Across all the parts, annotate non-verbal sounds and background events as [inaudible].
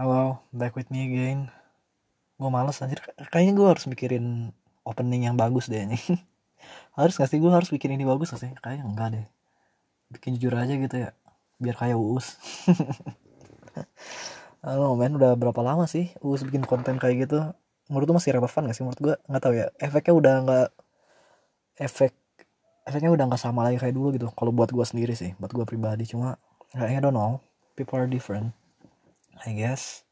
Halo, back with me again. Gue males anjir. Kayaknya gue harus mikirin opening yang bagus deh ini. [laughs] harus gak sih gue harus bikin ini bagus gak sih? Kayaknya enggak deh. Bikin jujur aja gitu ya. Biar kayak Uus. [laughs] Halo men, udah berapa lama sih Uus bikin konten kayak gitu? Menurut lu masih relevan gak sih? Menurut gue nggak tahu ya. Efeknya udah nggak efek efeknya udah nggak sama lagi kayak dulu gitu. Kalau buat gue sendiri sih, buat gue pribadi cuma kayaknya don't know. People are different. I guess.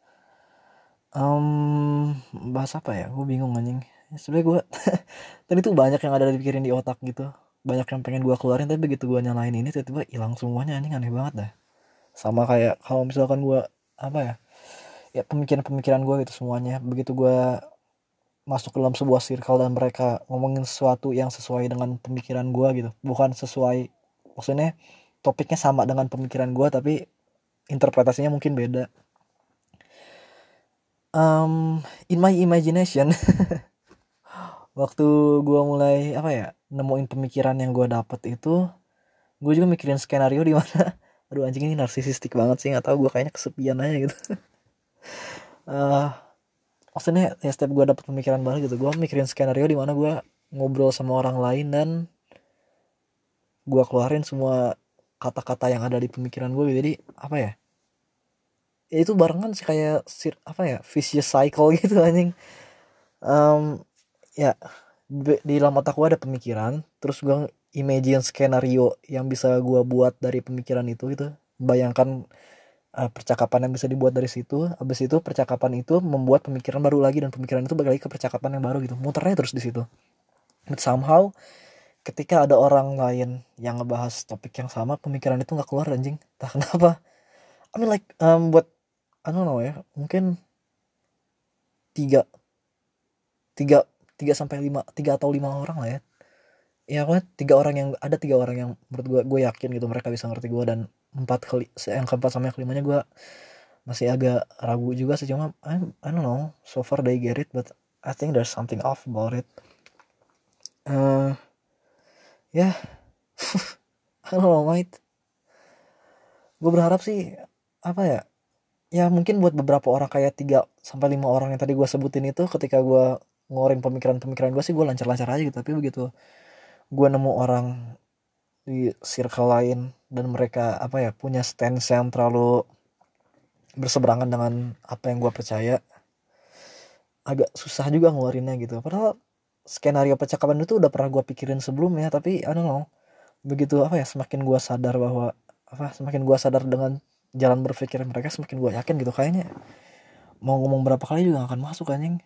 Um, bahas apa ya? Gue bingung anjing. Sebenarnya gue [laughs] tadi tuh banyak yang ada dipikirin di otak gitu. Banyak yang pengen gue keluarin tapi begitu gue nyalain ini tiba-tiba hilang semuanya anjing. Aneh banget dah. Sama kayak kalau misalkan gue apa ya ya pemikiran-pemikiran gue gitu semuanya. Begitu gue masuk ke dalam sebuah circle dan mereka ngomongin sesuatu yang sesuai dengan pemikiran gue gitu. Bukan sesuai maksudnya topiknya sama dengan pemikiran gue tapi interpretasinya mungkin beda um, in my imagination [laughs] waktu gue mulai apa ya nemuin pemikiran yang gue dapet itu gue juga mikirin skenario di mana [laughs] aduh anjing ini narsisistik banget sih nggak tahu gue kayaknya kesepian aja gitu. Uh, [laughs] maksudnya ya setiap gue dapet pemikiran baru gitu gue mikirin skenario di mana gue ngobrol sama orang lain dan gue keluarin semua kata-kata yang ada di pemikiran gue jadi apa ya ya itu barengan sih kayak sir apa ya vicious cycle [laughs] gitu anjing. Um, ya di dalam otak gue ada pemikiran terus gue imagine skenario yang bisa gue buat dari pemikiran itu gitu. Bayangkan uh, percakapan yang bisa dibuat dari situ habis itu percakapan itu membuat pemikiran baru lagi dan pemikiran itu balik lagi ke percakapan yang baru gitu. Muternya terus di situ. But somehow ketika ada orang lain yang ngebahas topik yang sama pemikiran itu nggak keluar anjing. Tak kenapa. I mean like um, buat I don't know ya mungkin tiga. Tiga tiga sampai lima tiga atau lima orang lah ya. Ya kan tiga orang yang ada tiga orang yang menurut gue gue yakin gitu mereka bisa ngerti gue dan empat kali yang keempat sama yang kelimanya gue masih agak ragu juga sih cuma I, I don't know. So far they get it but I think there's something off about it. Uh, ya. Yeah. [laughs] I don't know mate gue berharap sih apa ya ya mungkin buat beberapa orang kayak tiga sampai lima orang yang tadi gue sebutin itu ketika gue ngeluarin pemikiran-pemikiran gue sih gue lancar-lancar aja gitu. Tapi begitu gue nemu orang di circle lain dan mereka apa ya punya stance yang terlalu berseberangan dengan apa yang gue percaya agak susah juga ngeluarinnya gitu. Padahal skenario percakapan itu udah pernah gue pikirin sebelumnya tapi I don't know. Begitu apa ya semakin gue sadar bahwa apa semakin gue sadar dengan jalan berpikir mereka semakin gue yakin gitu kayaknya mau ngomong berapa kali juga gak akan masuk anjing.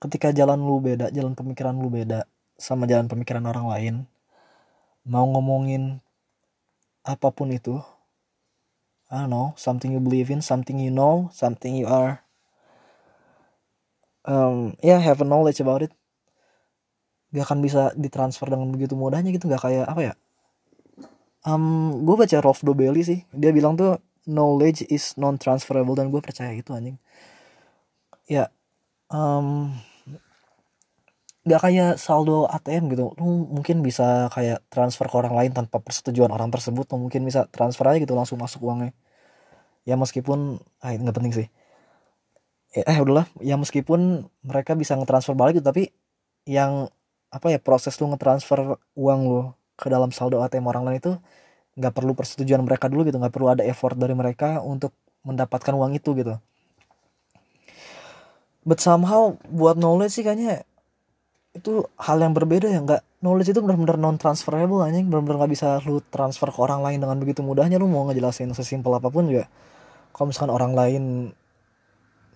Ketika jalan lu beda jalan pemikiran lu beda sama jalan pemikiran orang lain mau ngomongin apa pun itu I don't know something you believe in something you know something you are um, yeah, have a knowledge about it. Gak akan bisa ditransfer dengan begitu mudahnya gitu gak kayak apa ya um, gue baca Rolf Dobelli sih. Dia bilang tuh knowledge is non transferable dan gue percaya itu anjing. Ya um, gak kayak saldo ATM gitu. Lu mungkin bisa kayak transfer ke orang lain tanpa persetujuan orang tersebut lu mungkin bisa transfer aja gitu langsung masuk uangnya. Ya meskipun ah nggak penting sih. Eh, eh udahlah. Ya meskipun mereka bisa ngetransfer balik gitu tapi yang apa ya proses lu ngetransfer uang lu ke dalam saldo ATM orang lain itu nggak perlu persetujuan mereka dulu gitu nggak perlu ada effort dari mereka untuk mendapatkan uang itu gitu. But somehow buat knowledge sih kayaknya itu hal yang berbeda ya nggak knowledge itu benar-benar non transferable anjing benar-benar nggak bisa lu transfer ke orang lain dengan begitu mudahnya lu mau ngejelasin sesimpel apa pun juga. Kalau misalkan orang lain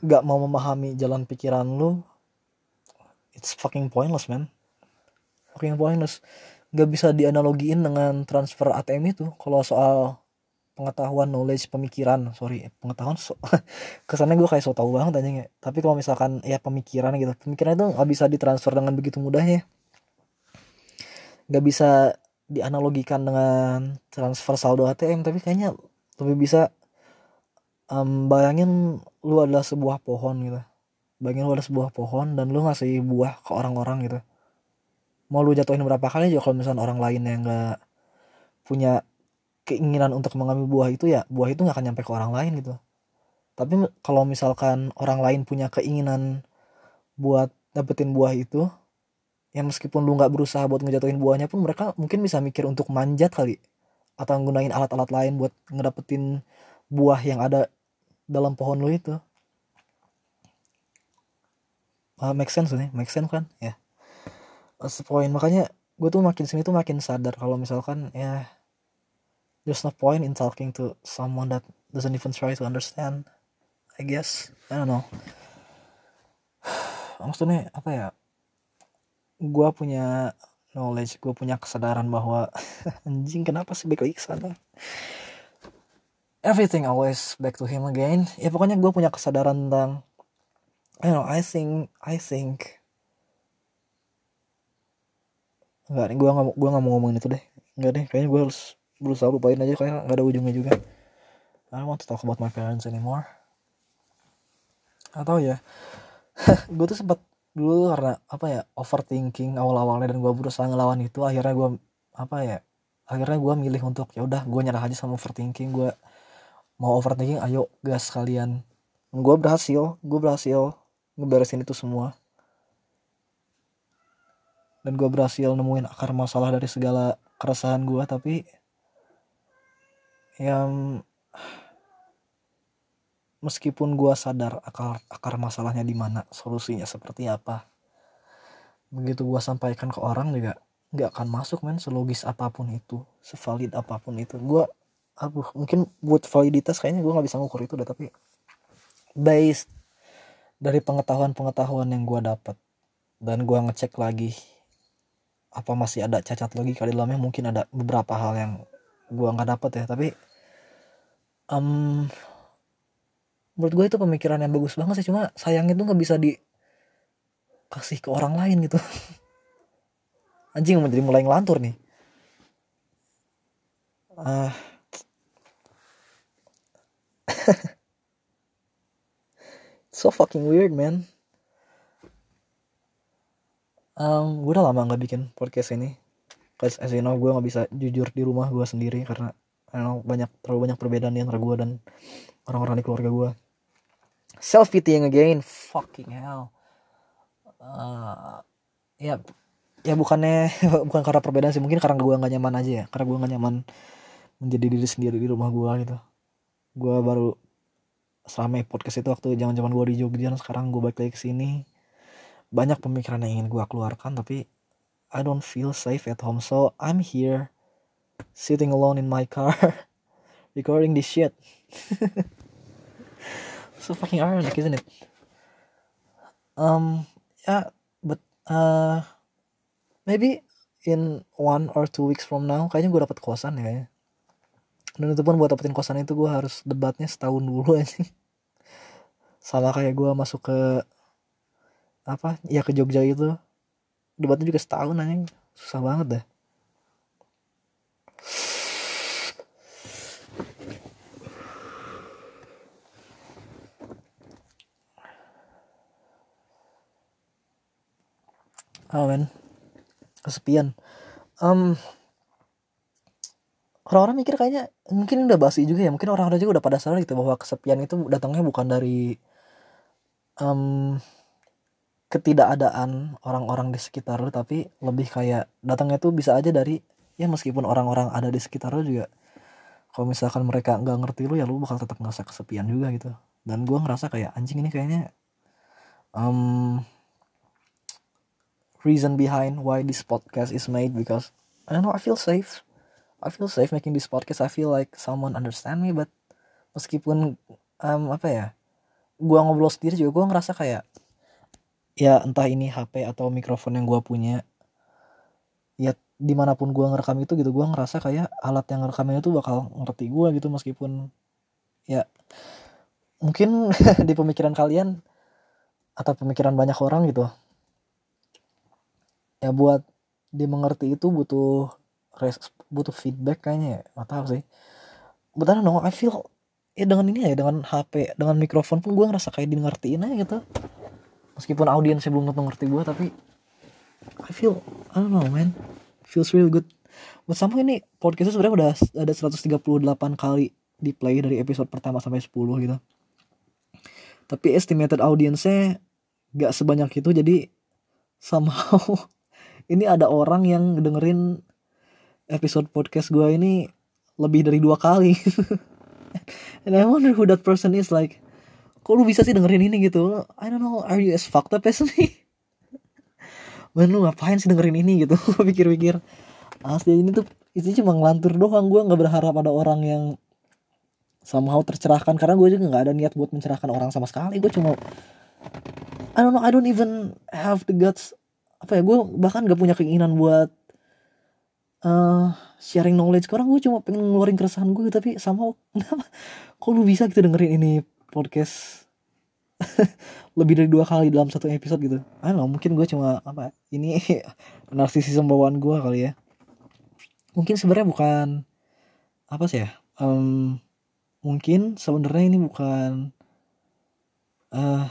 nggak mau memahami jalan pikiran lu it's fucking pointless man. Fucking pointless nggak bisa dianalogiin dengan transfer ATM itu. Kalau soal pengetahuan knowledge pemikiran. Sorry pengetahuan so, [laughs] kesannya gue kayak so tau banget aja ya. Tapi kalau misalkan ya pemikiran gitu. Pemikiran itu nggak bisa ditransfer dengan begitu mudahnya. Nggak bisa dianalogikan dengan transfer saldo ATM tapi kayaknya lebih bisa um, bayangin lu adalah sebuah pohon gitu. Bayangin lu ada sebuah pohon dan lu ngasih buah ke orang-orang gitu mau lu jatuhin berapa kali aja kalau misalnya orang lain yang nggak punya keinginan untuk mengambil buah itu ya buah itu nggak akan nyampe ke orang lain gitu. Tapi kalau misalkan orang lain punya keinginan buat dapetin buah itu ya meskipun lu nggak berusaha buat ngejatuhin buahnya pun mereka mungkin bisa mikir untuk manjat kali atau nggunain alat-alat lain buat ngedapetin buah yang ada dalam pohon lu itu. Uh, make sense nih make sense kan? Ya. yeah. Point. Makanya gue tuh makin sini tuh makin sadar kalau misalkan ya there's no point in talking to someone that doesn't even try to understand I guess. I don't know. [sighs] Maksudnya apa ya gue punya knowledge gue punya kesadaran bahwa [laughs] anjing kenapa sih back lagi sana? Everything always back to him again. Ya pokoknya gue punya kesadaran tentang I know I think I think Enggak nih gue gak, gua gak mau ngomongin itu deh. Enggak deh kayaknya gue harus berusaha lupain aja kayak gak ada ujungnya juga. I don't want to talk about my parents anymore. Atau ya. [laughs] Gue tuh sempat dulu karena apa ya overthinking awal-awalnya dan gue berusaha ngelawan itu akhirnya gue apa ya akhirnya gue milih untuk ya udah gue nyerah aja sama overthinking gue mau overthinking ayo gas kalian. Gue berhasil gue berhasil ngeberesin itu semua dan gue berhasil nemuin akar masalah dari segala keresahan gue tapi yang meskipun gue sadar akar akar masalahnya di mana solusinya seperti apa begitu gue sampaikan ke orang juga nggak akan masuk men selogis apa pun itu sevalid apa pun itu. Gue aduh mungkin buat validitas kayaknya gue nggak bisa ngukur itu udah tapi based dari pengetahuan pengetahuan yang gue dapat dan gue ngecek lagi apa masih ada cacat lagi kali dalamnya? Mungkin ada beberapa hal yang gua nggak dapet ya tapi um, menurut gue itu pemikiran yang bagus banget sih. Cuma sayang itu nggak bisa dikasih ke orang lain gitu. [laughs] Anjing menjadi mulai ngelantur nih. Uh, [laughs] so fucking weird man um, gue udah lama nggak bikin podcast ini. Cause as you know gue nggak bisa jujur di rumah gue sendiri karena I know, banyak terlalu banyak perbedaan di antara gue dan orang-orang di keluarga gue self pitying again fucking hell. Uh, ya ya bukannya [laughs] bukan karena perbedaan sih mungkin karena gue nggak nyaman aja ya karena gue nggak nyaman menjadi diri sendiri di rumah gue gitu. Gue baru selama podcast itu waktu zaman zaman gue di Jogja sekarang gue balik lagi ke sini banyak pemikiran yang ingin gue keluarkan tapi I don't feel safe at home so I'm here sitting alone in my car [laughs] recording this shit. [laughs] So fucking ironic isn't it? Um yeah but uh maybe in one or two weeks from now kayaknya gue dapet kosan ya. Dan itu pun buat dapetin kosan itu gue harus debatnya setahun dulu [laughs] aja sama kayak gue masuk ke apa? Ya ke Jogja itu debatnya juga setahun aja susah banget dah. Oh kesepian. Um, orang-orang mikir kayaknya mungkin udah basi juga ya. Mungkin orang-orang juga udah pada sadar gitu bahwa kesepian itu datangnya bukan dari um, ketidakadaan orang-orang di sekitar lu tapi lebih kayak datangnya tuh bisa aja dari ya meskipun orang-orang ada di sekitar lu juga kalau misalkan mereka nggak ngerti lu ya lu bakal tetap ngerasa kesepian juga gitu. Dan gue ngerasa kayak anjing ini kayaknya um, reason behind why this podcast is made because I don't know I feel safe. I feel safe making this podcast. I feel like someone understand me but meskipun um, apa ya gue ngobrol sendiri juga gue ngerasa kayak ya entah ini HP atau mikrofon yang gue punya. Ya di mana pun gue ngerekam itu gitu gue ngerasa kayak alat yang ngerekamnya itu bakal ngerti gue gitu meskipun ya mungkin [laughs] di pemikiran kalian atau pemikiran banyak orang gitu ya buat dimengerti itu butuh res butuh feedback kayaknya ya nggak tahu sih. Don't know I feel ya dengan ini ya dengan HP dengan mikrofon pun gue ngerasa kayak dimengertiin aja gitu meskipun audiensnya belum tentu ngerti gue tapi I feel I don't know man feels real good Buat sama ini podcastnya sebenarnya udah ada 138 kali di play dari episode pertama sampai 10 gitu. Tapi estimated audience-nya gak sebanyak itu jadi somehow [laughs] ini ada orang yang dengerin episode podcast gue ini lebih dari dua kali. [laughs] And I wonder who that person is like. Kok lu bisa sih dengerin ini gitu? I don't know, are you as fucked up as me? Man lu ngapain sih dengerin ini gitu? [laughs] Pikir-pikir. Asli ini tuh itu cuma ngelantur doang. Gue nggak berharap ada orang yang somehow tercerahkan karena gue juga nggak ada niat buat mencerahkan orang sama sekali. Gue cuma I don't know, I don't even have the guts apa ya gue bahkan gak punya keinginan buat uh, sharing knowledge orang gue cuma pengen ngeluarin keresahan gue tapi sama [laughs] kenapa kok lu bisa gitu dengerin ini podcast [laughs] lebih dari dua kali dalam satu episode gitu. I don't mungkin gue cuma apa ini [laughs] narsisisme bawaan gue kali ya. Mungkin sebenarnya bukan apa sih ya um, mungkin sebenarnya ini bukan uh,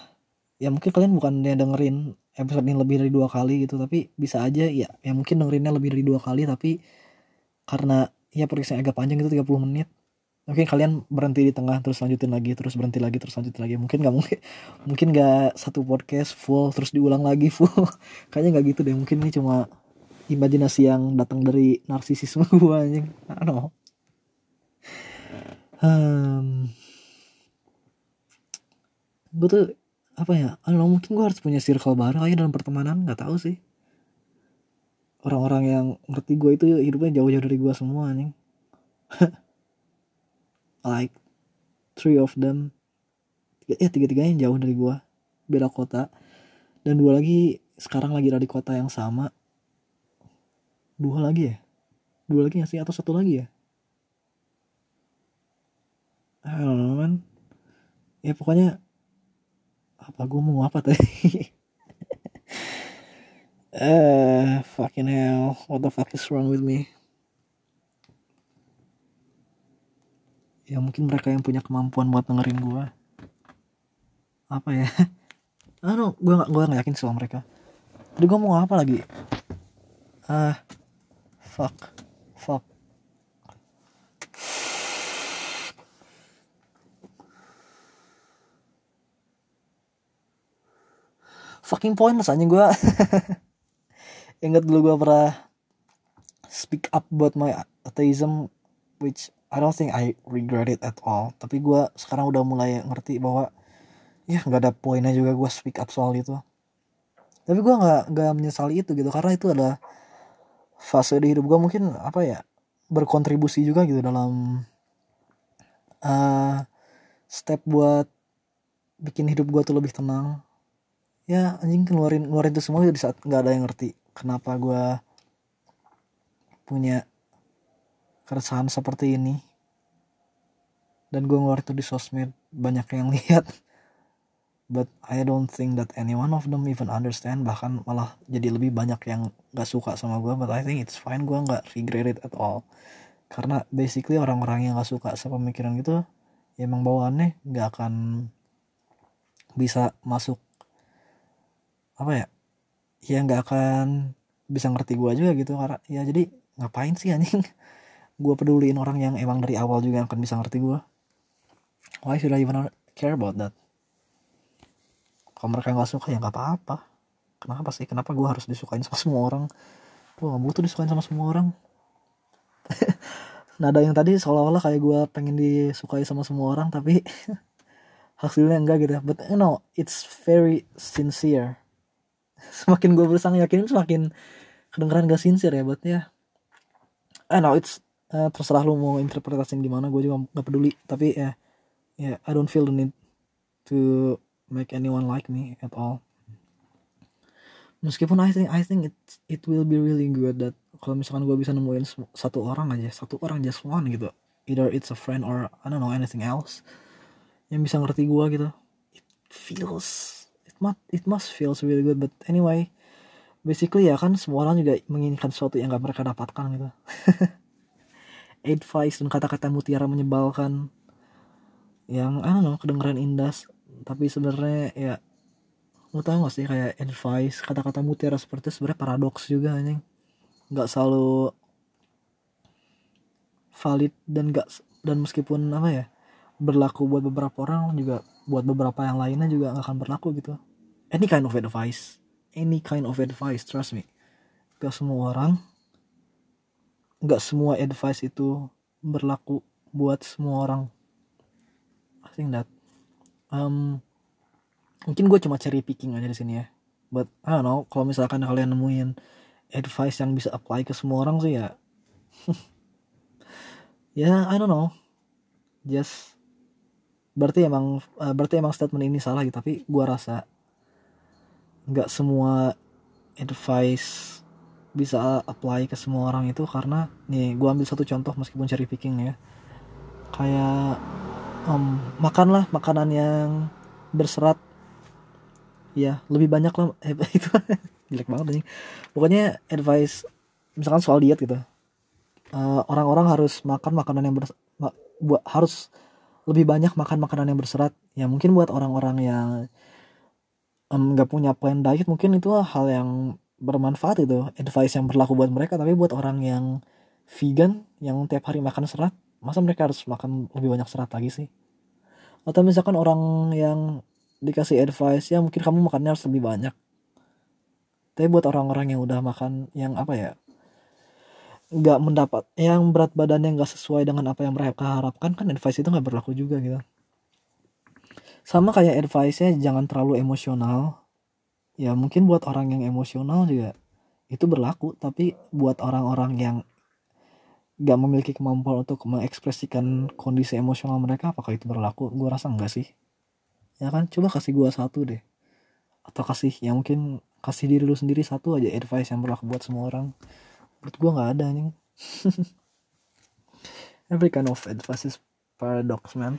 ya mungkin kalian bukan yang dengerin episode ini lebih dari dua kali gitu tapi bisa aja ya ya mungkin dengerinnya lebih dari dua kali tapi karena ya podcastnya agak panjang itu 30 menit mungkin kalian berhenti di tengah terus lanjutin lagi terus berhenti lagi terus lanjutin lagi. Mungkin nggak mungkin [laughs] mungkin nggak satu podcast full terus diulang lagi full. [laughs] Kayaknya nggak gitu deh. Mungkin ini cuma imajinasi yang datang dari narsisisme [laughs] gue anjing. I don't um, gue tuh apa ya? Know, mungkin gue harus punya circle baru aja dalam pertemanan. Nggak tahu sih. Orang-orang yang ngerti gue itu hidupnya jauh-jauh dari gue semua nih like three of them ya tiga-tiganya jauh dari gue beda kota. Dan dua lagi sekarang lagi ada di kota yang sama. Dua lagi ya? Dua lagi ya sih? Atau satu lagi ya? I don't know man. Ya pokoknya apa gue mau apa tadi? [laughs] Eh uh, fucking hell. What the fuck is wrong with me ya mungkin mereka yang punya kemampuan buat dengerin gue apa ya? [laughs] Aduh, gue gak, gue gak yakin sama mereka. Tadi gue mau apa lagi? Ah, uh, fuck, fuck. fucking pointless aja gue [laughs] inget dulu gue pernah speak up about my atheism which I don't think I regret it at all. Tapi gue sekarang udah mulai ngerti bahwa ya nggak ada poinnya juga gue speak up soal itu. Tapi gue nggak nggak menyesali itu gitu karena itu adalah fase di hidup gue mungkin apa ya berkontribusi juga gitu dalam uh, step buat bikin hidup gue tuh lebih tenang. Ya anjing keluarin keluarin itu semua di saat nggak ada yang ngerti kenapa gue punya keresahan seperti ini. Dan gue ngeluarin itu di sosmed banyak yang [laughs] lihat. But I don't think that any one of them even understand. Bahkan malah jadi lebih banyak yang gak suka sama gue but I think it's fine gue nggak regret it at all. Karena basically orang-orang yang gak suka sama pemikiran gitu ya emang bawaannya nggak akan bisa masuk apa ya ya nggak akan bisa ngerti gue juga gitu. Karena ya jadi ngapain sih anjing [laughs] gue peduliin orang yang emang dari awal juga akan bisa ngerti gue why should I even care about that? Kalau mereka nggak suka ya nggak apa-apa. Kenapa sih? Kenapa gue harus disukain sama semua orang? Gue gak butuh disukain sama semua orang. [laughs] Nada yang tadi seolah-olah kayak gue pengen disukai sama semua orang tapi [laughs] hasilnya enggak gitu but you know it's very sincere. [laughs] Semakin gue berusaha yakin semakin kedengeran gak sincere ya buat ya. I know it's uh, terserah lu mau interpretasi gimana gue juga gak peduli. Tapi ya yeah, yeah, I don't feel the need to make anyone like me at all. Meskipun I think I think it it will be really good that kalau misalkan gue bisa nemuin satu orang aja satu orang just one gitu. Either it's a friend or I don't know anything else yang bisa ngerti gue gitu. It feels must it must feels really good but anyway basically ya kan semua orang juga menginginkan sesuatu yang gak mereka dapatkan gitu [laughs] advice dan kata-kata mutiara menyebalkan yang I don't know kedengeran indah. Tapi sebenarnya ya lu tau gak sih kayak advice kata-kata mutiara seperti itu sebenarnya paradoks juga anjing. Nggak selalu valid dan gak dan meskipun apa ya berlaku buat beberapa orang juga buat beberapa yang lainnya juga gak akan berlaku gitu. Any kind of advice. Any kind of advice trust me. Gak semua orang gak semua advice itu berlaku buat semua orang. I think that um, mungkin gue cuma cari picking aja di sini ya. But I don't know kalau misalkan kalian nemuin advice yang bisa apply ke semua orang sih ya. [laughs] Ya yeah, I don't know. Just berarti emang uh, berarti emang statement ini salah gitu tapi gua rasa nggak semua advice bisa apply ke semua orang itu karena nih gua ambil satu contoh meskipun cherry picking ya. Kayak um, makanlah makanan yang berserat. Ya lebih banyak lah. Eh, [laughs] itu jelek banget nih pokoknya advice misalkan soal diet gitu. Eh, orang-orang harus makan makanan yang ber buat harus lebih banyak makan makanan yang berserat. Ya mungkin buat orang-orang yang nggak um, punya plan diet mungkin itu hal yang bermanfaat itu advice yang berlaku buat mereka tapi buat orang yang vegan yang tiap hari makan serat masa mereka harus makan lebih banyak serat lagi sih? Atau misalkan orang yang dikasih advice ya mungkin kamu makannya harus lebih banyak. Tapi buat orang-orang yang udah makan yang apa ya nggak mendapat yang berat badannya nggak sesuai dengan apa yang mereka harapkan kan advice itu nggak berlaku juga gitu. Sama kayak advice-nya jangan terlalu emosional ya mungkin buat orang yang emosional juga itu berlaku tapi buat orang-orang yang nggak memiliki kemampuan untuk mengekspresikan kondisi emosional mereka apakah itu berlaku? Gue rasa enggak sih. Ya kan coba kasih gue satu deh. Atau kasih yang mungkin kasih diri lu sendiri satu aja advice yang berlaku buat semua orang. Menurut gue nggak ada nih [laughs] every kind of advice is paradox man.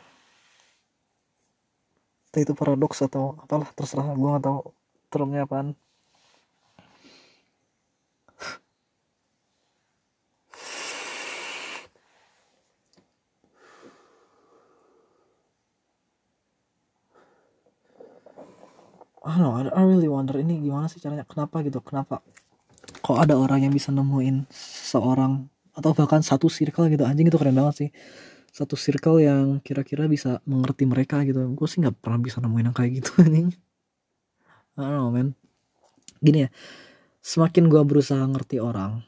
Itu paradox atau apalah terserah. Gue tahu termnya apaan I don't know, I really wonder ini gimana sih caranya kenapa gitu kenapa kok ada orang yang bisa nemuin seorang atau bahkan satu circle gitu. Anjing itu keren banget sih. Satu circle yang kira-kira bisa mengerti mereka gitu. Gue sih nggak pernah bisa nemuin yang kayak gitu [laughs] anjing I don't know man. Gini ya semakin gue berusaha ngerti orang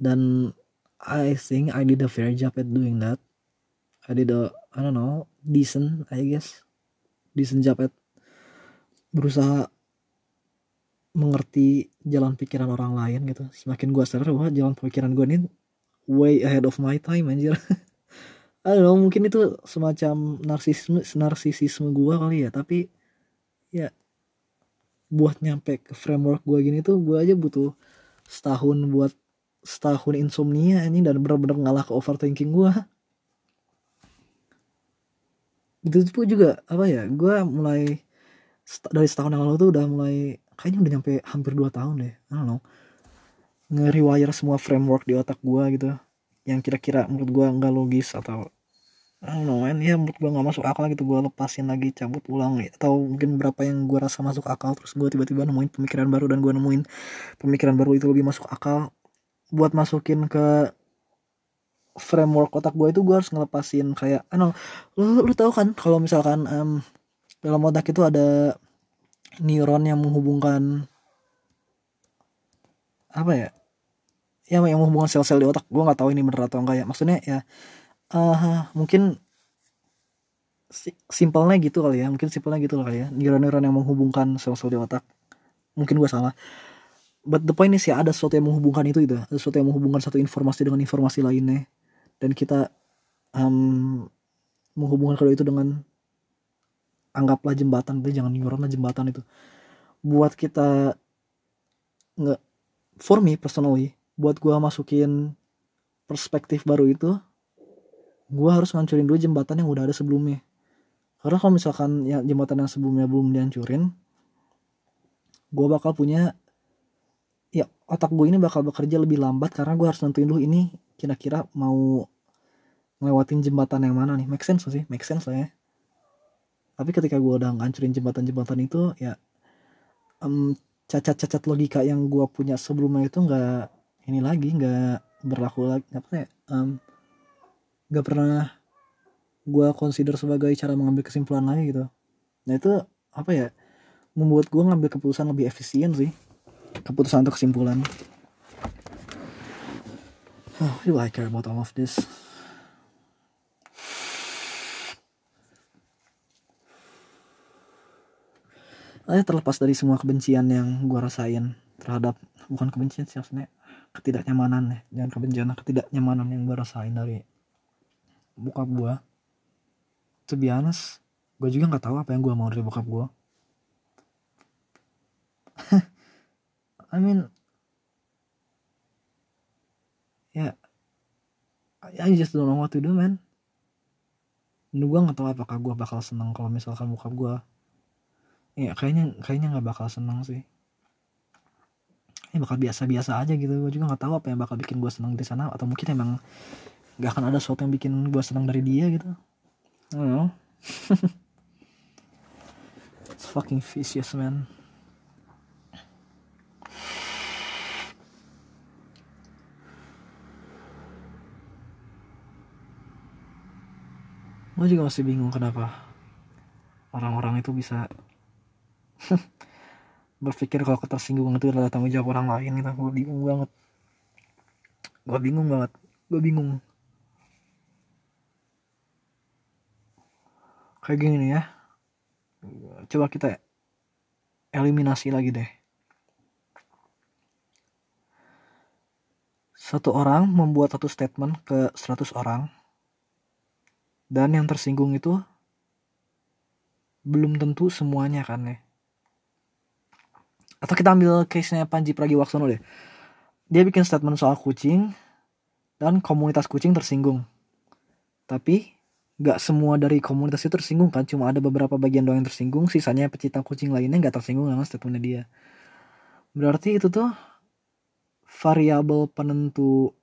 dan I think I did a fair job at doing that. I did a I don't know decent I guess. Decent job at berusaha mengerti jalan pikiran orang lain gitu. Semakin gue sadar wah jalan pikiran gue ini way ahead of my time anjir. [laughs] I mungkin itu semacam narsisisme narsisisme gue kali ya tapi ya buat nyampe ke framework gue gini tuh gue aja butuh setahun buat setahun insomnia ini dan bener-bener ngalah ke overthinking gue itu pun juga apa ya gue mulai dari setahun yang lalu tuh udah mulai kayaknya udah nyampe hampir 2 tahun deh I don't know nge-rewire semua framework di otak gue gitu. Yang kira-kira menurut gue nggak logis atau I don't know man ya menurut gue nggak masuk akal gitu. Gue lepasin lagi cabut ulang atau mungkin berapa yang gue rasa masuk akal terus gue tiba-tiba nemuin pemikiran baru dan gue nemuin pemikiran baru itu lebih masuk akal. Buat masukin ke framework otak gue itu gue harus ngelepasin kayak I know lu lu tahu kan kalau misalkan um, dalam otak itu ada neuron yang menghubungkan apa ya? Ya yang menghubungkan sel-sel di otak. Gue nggak tahu ini bener atau enggak ya. Maksudnya ya uh, mungkin simpelnya gitu kali ya mungkin simpelnya gitu kali ya. Neuron-neuron yang menghubungkan sel-sel di otak. Mungkin gue salah. But the point is ya ada sesuatu yang menghubungkan itu itu ada sesuatu yang menghubungkan satu informasi dengan informasi lainnya. Dan kita um, menghubungkan kedua itu dengan anggaplah jembatan itu jangan neuron lah jembatan itu. Buat kita nggak for me personally buat gua masukin perspektif baru itu gua harus ngancurin dulu jembatan yang udah ada sebelumnya. Karena kalau misalkan ya jembatan yang sebelumnya belum dihancurin gua bakal punya ya otak gue ini bakal bekerja lebih lambat karena gue harus nentuin dulu ini kira-kira mau ngelewatin jembatan yang mana nih. Make sense sih? Make sense lah ya. Tapi ketika gue udah ngancurin jembatan-jembatan itu ya um, cacat-cacat logika yang gue punya sebelumnya itu nggak ini lagi nggak berlaku lagi apa ya um, gak pernah gue consider sebagai cara mengambil kesimpulan lagi gitu. Nah itu apa ya membuat gue ngambil keputusan lebih efisien sih. Keputusan untuk kesimpulan. [sighs] Oh, do I care about all of this? Eh, terlepas dari semua kebencian yang gue rasain terhadap bukan kebencian sih maksudnya ketidaknyamanan ya. Jangan kebencian ketidaknyamanan yang gue rasain dari bokap gue to be honest gue juga nggak tahu apa yang gue mau dari bokap gue [laughs] I mean ya yeah, I just don't know what to do man. Gue nggak tahu apakah gue bakal senang kalau misalkan bokap gue ya kayaknya kayaknya nggak bakal senang sih. Ini bakal biasa-biasa aja gitu. Gue juga nggak tahu apa yang bakal bikin gue senang di sana atau mungkin emang gak akan ada sesuatu yang bikin gue senang dari dia gitu. [laughs] It's fucking vicious man. Gue juga masih bingung kenapa orang-orang itu bisa [laughs] berpikir kalau ketersinggungan itu adalah tanggung jawab orang lain gitu. Gue bingung banget. Gue bingung banget. Gue bingung kayak gini nih ya. Coba kita eliminasi lagi deh. Satu orang membuat satu statement ke 100 orang. Dan yang tersinggung itu belum tentu semuanya kan ya. Atau kita ambil case-nya Panji Pragiwaksono deh. Dia bikin statement soal kucing dan komunitas kucing tersinggung. Tapi gak semua dari komunitas itu tersinggung kan cuma ada beberapa bagian doang yang tersinggung. Sisanya pecinta kucing lainnya gak tersinggung dengan statementnya dia. Berarti itu tuh variabel penentu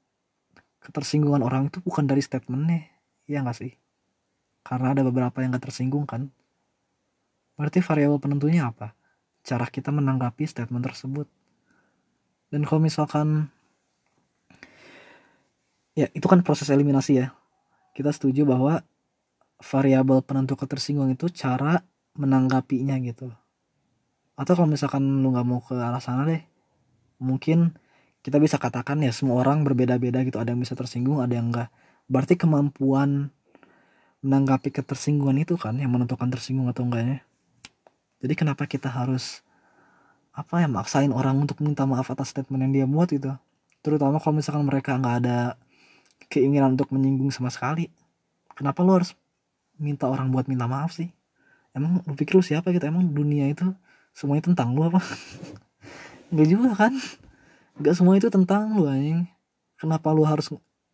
ketersinggungan orang itu bukan dari statementnya ya gak sih? Karena ada beberapa yang gak tersinggung kan. Berarti variabel penentunya apa? Cara kita menanggapi statement tersebut. Dan kalau misalkan ya itu kan proses eliminasi ya. Kita setuju bahwa variabel penentu ketersinggungan itu cara menanggapinya gitu. Atau kalau misalkan lu nggak mau ke arah sana deh mungkin kita bisa katakan ya semua orang berbeda-beda gitu. Ada yang bisa tersinggung ada yang enggak berarti kemampuan menanggapi ketersinggungan itu kan yang menentukan tersinggung atau enggaknya. Jadi kenapa kita harus apa ya maksain orang untuk minta maaf atas statement yang dia buat itu terutama kalau misalkan mereka nggak ada keinginan untuk menyinggung sama sekali. Kenapa lo harus minta orang buat minta maaf sih. Emang lu pikir lu siapa gitu? Emang dunia itu semuanya tentang lu apa? [laughs] Nggak juga kan? Nggak semua itu tentang lu anjing. Kenapa lu harus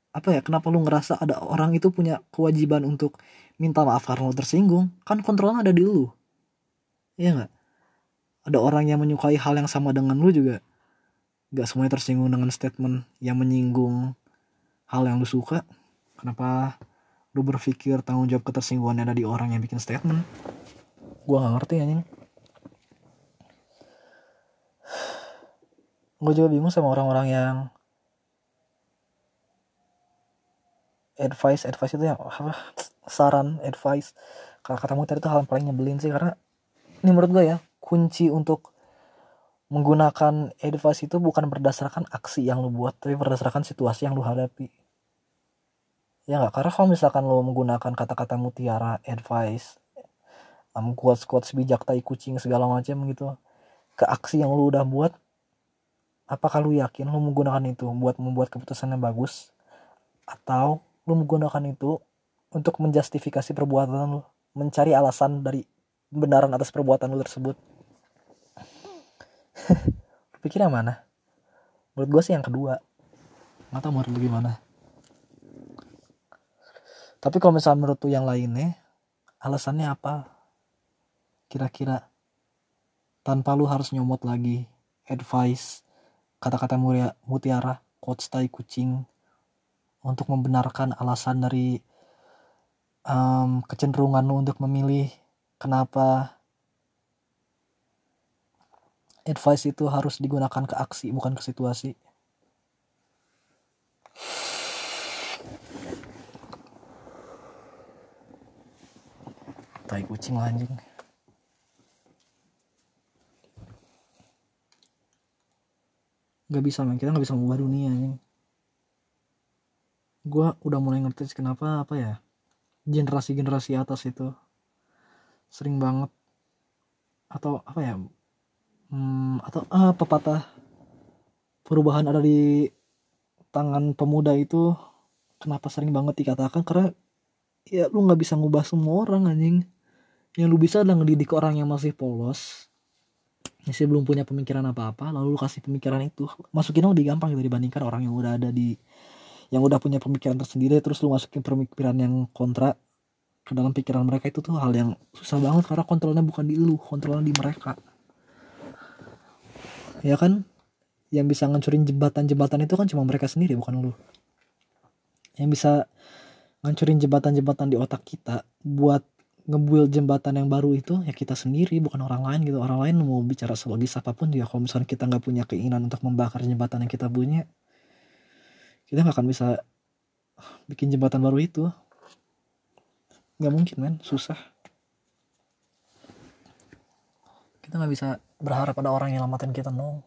apa ya kenapa lu ngerasa ada orang itu punya kewajiban untuk minta maaf karena lu tersinggung? Kan kontrolnya ada di lu. Iya nggak? Ada orang yang menyukai hal yang sama dengan lu juga. Gak semuanya tersinggung dengan statement yang menyinggung hal yang lu suka. Kenapa lu berpikir tanggung jawab ketersinggungan ada di orang yang bikin statement? Gua gak ngerti anjing. Gue juga bingung sama orang-orang yang advice advice itu yang apa saran advice kata katamu tadi itu hal yang paling nyebelin sih karena ini menurut gue ya kunci untuk menggunakan advice itu bukan berdasarkan aksi yang lu buat tapi berdasarkan situasi yang lu hadapi ya nggak karena kalau misalkan lu menggunakan kata-kata mutiara advice um, quotes quotes bijak tai kucing segala macam gitu ke aksi yang lu udah buat apakah lu yakin lu menggunakan itu buat membuat keputusan yang bagus? Atau lu menggunakan itu untuk menjustifikasi perbuatan lu mencari alasan dari kebenaran atas perbuatan lu tersebut? [laughs] Pikir mana? Menurut gue sih yang kedua. Nggak tahu menurut gimana tapi kalau misalnya menurut tuh yang lainnya alasannya apa? Kira-kira tanpa lu harus nyomot lagi advice kata-kata mutiara quotes tai kucing untuk membenarkan alasan dari um, kecenderungan lu untuk memilih kenapa advice itu harus digunakan ke aksi bukan ke situasi tai kucing lah anjing. Nggak bisa man kita nggak bisa mengubah dunia anjing. Gue udah mulai ngerti kenapa apa ya generasi-generasi atas itu sering banget atau apa ya hmm, atau ah, pepatah perubahan ada di tangan pemuda itu kenapa sering banget dikatakan? Karena ya lu nggak bisa ngubah semua orang anjing yang lu bisa adalah ngedidik orang yang masih polos masih belum punya pemikiran apa-apa lalu lu kasih pemikiran itu. Masukin lebih gampang gitu dibandingkan orang yang udah ada di yang udah punya pemikiran tersendiri terus lu masukin pemikiran yang kontra ke dalam pikiran mereka. Itu tuh hal yang susah banget karena kontrolnya bukan di lu kontrolnya di mereka. Ya kan? Yang bisa ngancurin jembatan-jembatan itu kan cuma mereka sendiri bukan lu. Yang bisa ngancurin jembatan-jembatan di otak kita buat ngebuild jembatan yang baru itu ya kita sendiri bukan orang lain gitu. Orang lain mau bicara selogis apa pun dia kalau misalnya kita nggak punya keinginan untuk membakar jembatan yang kita punya kita nggak akan bisa bikin jembatan baru itu. Nggak mungkin men. Susah. Kita nggak bisa berharap pada orang yang lamatin kita no.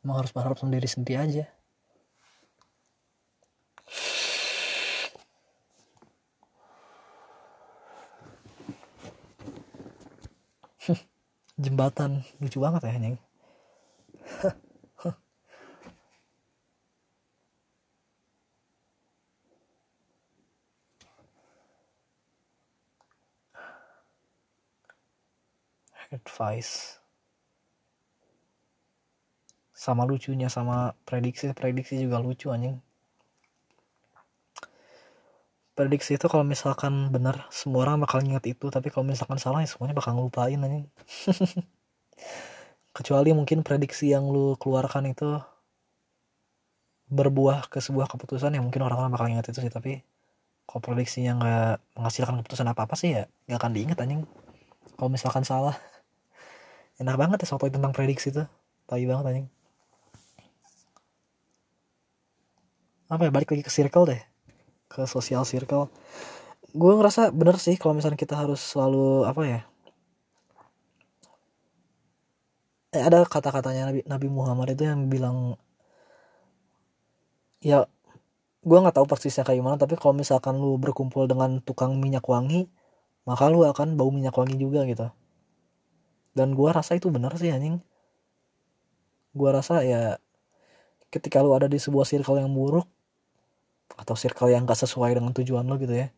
Emang harus berharap sendiri sendiri aja jembatan. Lucu banget ya neng advice. Sama lucunya sama prediksi prediksi juga lucu anjing prediksi itu kalau misalkan benar semua orang bakal ingat itu. Tapi kalau misalkan salah ya semuanya bakal ngelupain anjing. [laughs] Kecuali mungkin prediksi yang lu keluarkan itu berbuah ke sebuah keputusan yang mungkin orang-orang bakal ingat itu sih. Tapi kalau prediksi yang nggak menghasilkan keputusan apa apa sih ya nggak akan diingat anjing. Kalau misalkan salah [laughs] enak banget ya soal tentang prediksi itu. Tai banget anjing. Apa ya balik lagi ke circle deh ke social circle. Gue ngerasa bener sih kalau misalnya kita harus selalu apa ya eh, ada kata-katanya Nabi, Nabi Muhammad itu yang bilang ya gue nggak tahu persisnya kayak gimana tapi kalau misalkan lu berkumpul dengan tukang minyak wangi maka lu akan bau minyak wangi juga gitu. Dan gue rasa itu bener sih anjing. Gue rasa ya ketika lu ada di sebuah circle yang buruk atau circle yang gak sesuai dengan tujuan lo gitu ya.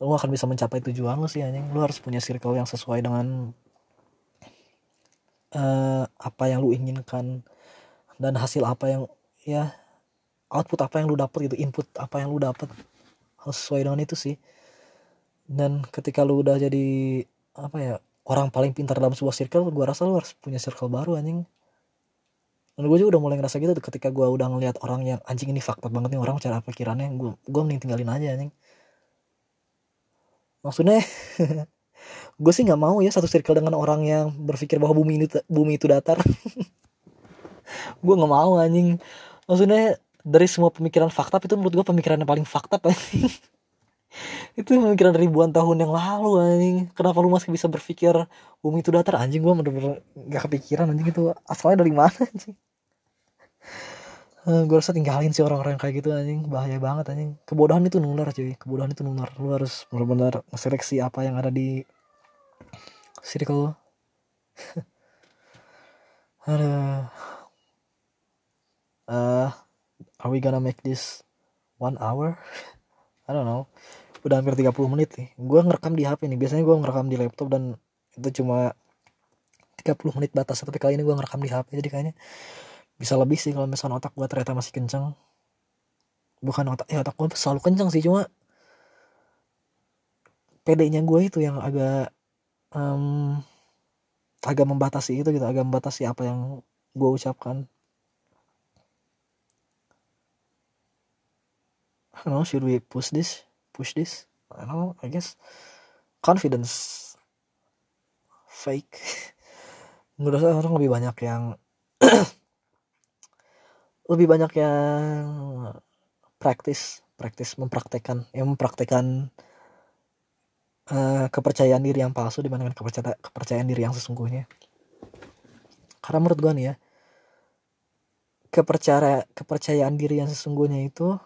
Lo akan bisa mencapai tujuan lo sih anjing. Lo harus punya circle yang sesuai dengan uh, apa yang lo inginkan. Dan hasil apa yang ya output apa yang lo dapet gitu input apa yang lo dapet. Harus sesuai dengan itu sih. Dan ketika lo udah jadi apa ya orang paling pintar dalam sebuah circle gue rasa lo harus punya circle baru anjing dan gue juga udah mulai ngerasa gitu ketika gue udah ngeliat orang yang anjing ini fakta banget nih orang cara pikirannya gue gue mending tinggalin aja anjing. Maksudnya [laughs] gue sih nggak mau ya satu circle dengan orang yang berpikir bahwa bumi ini bumi itu datar. [laughs] Gue nggak mau anjing. Maksudnya dari semua pemikiran fakta itu menurut gue pemikiran yang paling fakta anjing [laughs] itu pemikiran ribuan tahun yang lalu anjing. Kenapa lu masih bisa berpikir bumi itu datar? Anjing gue bener-bener gak kepikiran anjing. Itu asalnya dari mana anjing? Eh, gue rasa tinggalin sih orang-orang kayak gitu anjing. Bahaya banget anjing. Kebodohan itu nular cuy. Kebodohan itu nular. Lu harus benar-benar seleksi apa yang ada di circle [laughs] ada uh, are we gonna make this one hour? [laughs] I don't know udah hampir 30 menit nih gue ngerekam di HP nih. Biasanya gue ngerekam di laptop dan itu cuma 30 menit batas. Tapi kali ini gue ngerekam di HP jadi kayaknya bisa lebih sih kalau misalnya otak gue ternyata masih kenceng. Bukan otak ya otak gue selalu kenceng sih cuma pedenya gue itu yang agak um, agak membatasi itu gitu agak membatasi apa yang gue ucapkan. I don't know should we push this push this. I don't know I guess. Confidence. Fake. [laughs] Menurut saya orang lebih banyak yang [clears throat] lebih banyak yang praktis praktis mempraktekkan yang mempraktekkan uh, kepercayaan diri yang palsu dibandingkan kepercayaan kepercayaan diri yang sesungguhnya. Karena menurut gue nih ya kepercayaan kepercayaan diri yang sesungguhnya itu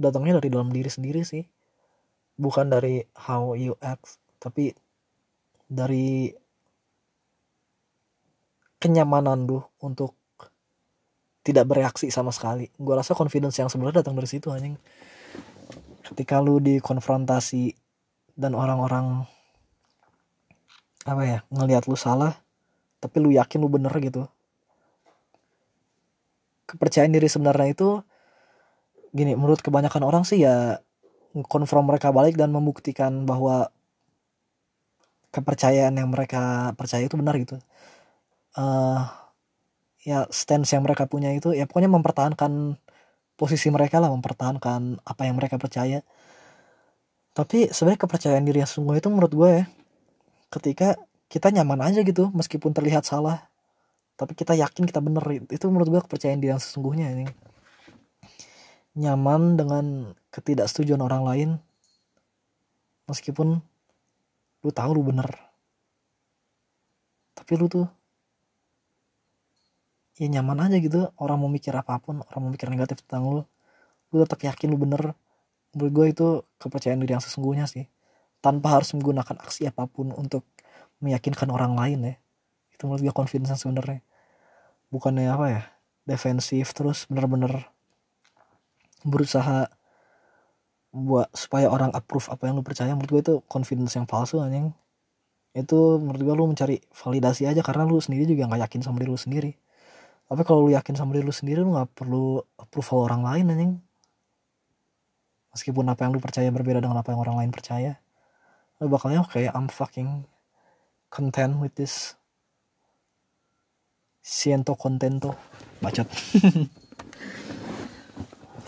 datangnya dari dalam diri sendiri sih. Bukan dari how you act tapi dari kenyamanan lu untuk tidak bereaksi sama sekali. Gue rasa confidence yang sebenarnya datang dari situ anjing. Ketika lu dikonfrontasi dan orang-orang apa ya ngelihat lu salah tapi lu yakin lu bener gitu. Kepercayaan diri sebenarnya itu gini menurut kebanyakan orang sih ya konfirm mereka balik dan membuktikan bahwa kepercayaan yang mereka percaya itu benar gitu. Uh, ya stance yang mereka punya itu ya pokoknya mempertahankan posisi mereka lah mempertahankan apa yang mereka percaya. Tapi sebenarnya kepercayaan diri yang sungguh itu menurut gue ya ketika kita nyaman aja gitu meskipun terlihat salah tapi kita yakin kita bener itu menurut gue kepercayaan diri yang sesungguhnya ini nyaman dengan ketidaksetujuan orang lain meskipun lu tahu lu bener. Tapi lu tuh ya nyaman aja gitu. Orang mau mikir apa pun orang mau mikir negatif tentang lu lu tetap yakin lu bener. Menurut gue itu kepercayaan diri yang sesungguhnya sih. Tanpa harus menggunakan aksi apa pun untuk meyakinkan orang lain ya. Itu menurut gue confidence sebenarnya. Bukannya apa ya defensif terus bener-bener berusaha buat supaya orang approve apa yang lu percaya menurut gue itu confidence yang palsu anjing. Itu menurut gue lu mencari validasi aja karena lu sendiri juga nggak yakin sama diri lu sendiri. Tapi kalau lu yakin sama diri lu sendiri lu nggak perlu approval orang lain anjing. Meskipun apa yang lu percaya berbeda dengan apa yang orang lain percaya lu bakalnya kayak I'm fucking content with this siento contento. Bacot [laughs]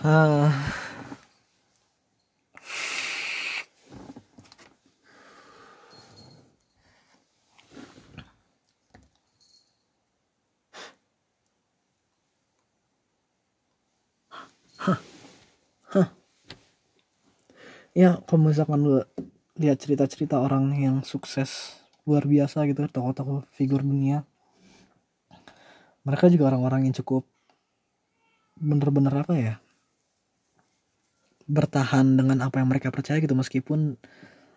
Uh, ya kalau misalkan lu lihat cerita-cerita orang yang sukses luar biasa gitu tokoh-tokoh figur dunia mereka juga orang-orang yang cukup bener-bener apa ya bertahan dengan apa yang mereka percaya gitu meskipun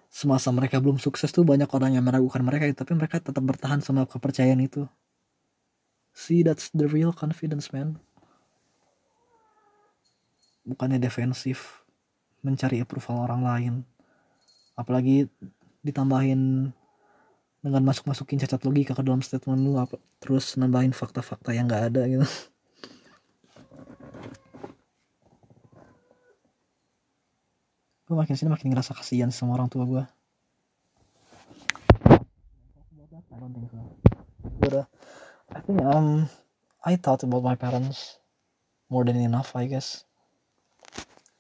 semasa mereka belum sukses tuh banyak orang yang meragukan mereka tapi mereka tetap bertahan sama kepercayaan itu. See that's the real confidence man. Bukannya defensif mencari approval orang lain. Apalagi ditambahin dengan masuk-masukin cacat logika ke dalam statement lu terus nambahin fakta-fakta yang gak ada gitu [laughs] gue makin sini makin ngerasa kasihan sama orang tua gue udah I think um I thought about my parents more than enough I guess.